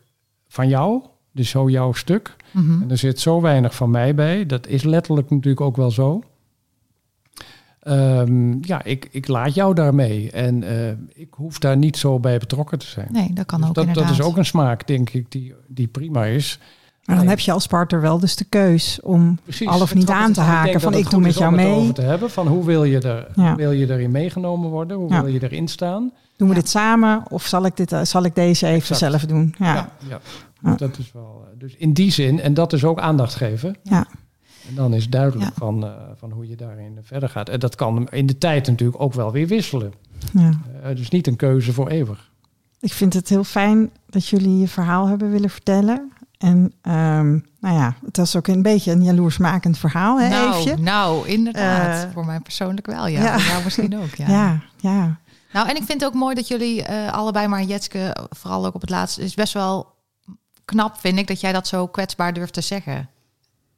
van jou, dit is zo jouw stuk. Mhm. En er zit zo weinig van mij bij. Dat is letterlijk natuurlijk ook wel zo. Ehm, ja, ik, ik laat jou daarmee. En eh, ik hoef daar niet zo bij betrokken te zijn. Nee, dat kan Dus ook dat, dat inderdaad. is ook een smaak, denk ik, die, die prima is. Maar dan Nee. heb je als partner wel dus de keus om Precies. al of niet aan te haken. dat Van ik doe met jou om het mee. over te hebben van hoe wil je, er, Ja. wil je erin meegenomen worden? Hoe Ja. wil je erin staan? Doen we Ja. dit samen of zal ik, dit, eh, zal ik deze even Exact. zelf doen? Ja. ja. ja. Ja. Dat is wel. eh, Dus in die zin, en dat is ook aandacht geven. Ja. En dan is duidelijk Ja. van, eh, van hoe je daarin verder gaat. En dat kan in de tijd natuurlijk ook wel weer wisselen. Ja. Eh, dus niet een keuze voor eeuwig. Ik vind het heel fijn dat jullie je verhaal hebben willen vertellen. En ehm, nou ja, het was ook een beetje een jaloersmakend verhaal, hè, nou, Eefje? nou, inderdaad. Eh, voor mij persoonlijk wel, ja. ja. Voor jou misschien ook, ja. Ja, ja. Nou, en ik vind het ook mooi dat jullie eh, allebei, maar Jetske vooral ook op het laatste, is best wel knap, vind ik, dat jij dat zo kwetsbaar durft te zeggen.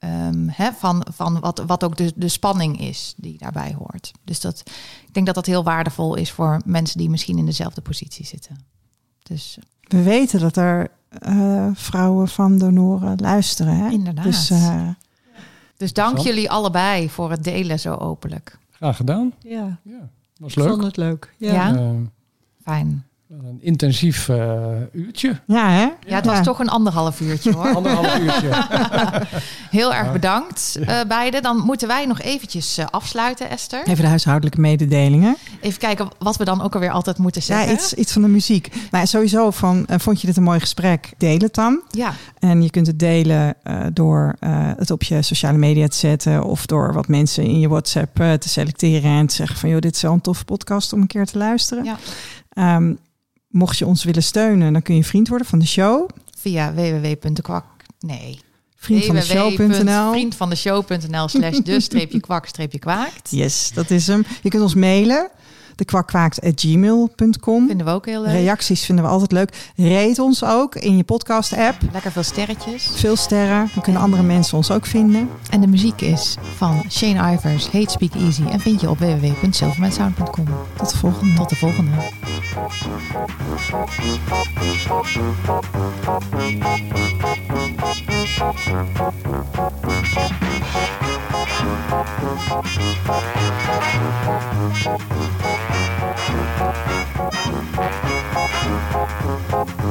Ehm, hè, van van wat, wat ook de, de spanning is die daarbij hoort. Dus dat, ik denk dat dat heel waardevol is voor mensen die misschien in dezelfde positie zitten. Dus We weten dat er eh, vrouwen van donoren luisteren. Hè? Inderdaad. Dus eh, Dus dank jullie allebei voor het delen zo openlijk. Graag gedaan. Ja, Ja, was ik vond leuk. het leuk. Ja. Ja? Eh, Fijn. Een intensief eh, uurtje. Ja, hè? Ja, het was toch een anderhalf uurtje hoor. Anderhalf uurtje. Heel erg Ja. bedankt eh, beiden. Dan moeten wij nog eventjes eh, afsluiten, Esther. Even de huishoudelijke mededelingen. Even kijken wat we dan ook alweer altijd moeten Ja, zeggen. iets, iets van de muziek. Nou, sowieso van, vond je dit een mooi gesprek? Deel het dan. Ja, En je kunt het delen eh, door eh, het op je sociale media te zetten. Of door wat mensen in je WhatsApp eh, te selecteren. En te zeggen van, joh, dit is wel een toffe podcast om een keer te luisteren. Ja. Ehm, mocht je ons willen steunen, dan kun je vriend worden van de show. via www.kwak... Nee. Vriendvandeshow.nl Vriendvandeshow.nl slash de streepje kwak streepje kwaakt. Yes, dat is hem. Je kunt ons mailen. Dekwakkwaakt.gmail.com Vinden we ook heel leuk. Reacties vinden we altijd leuk. Rate ons ook in je podcast-app. Lekker veel sterretjes. Veel sterren. Dan kunnen andere mensen ons ook vinden. En de muziek is van Shane Ivers, Hate Speak Easy. En vind je op www.silvermansound.com. Tot de volgende. Tot de volgende. Thank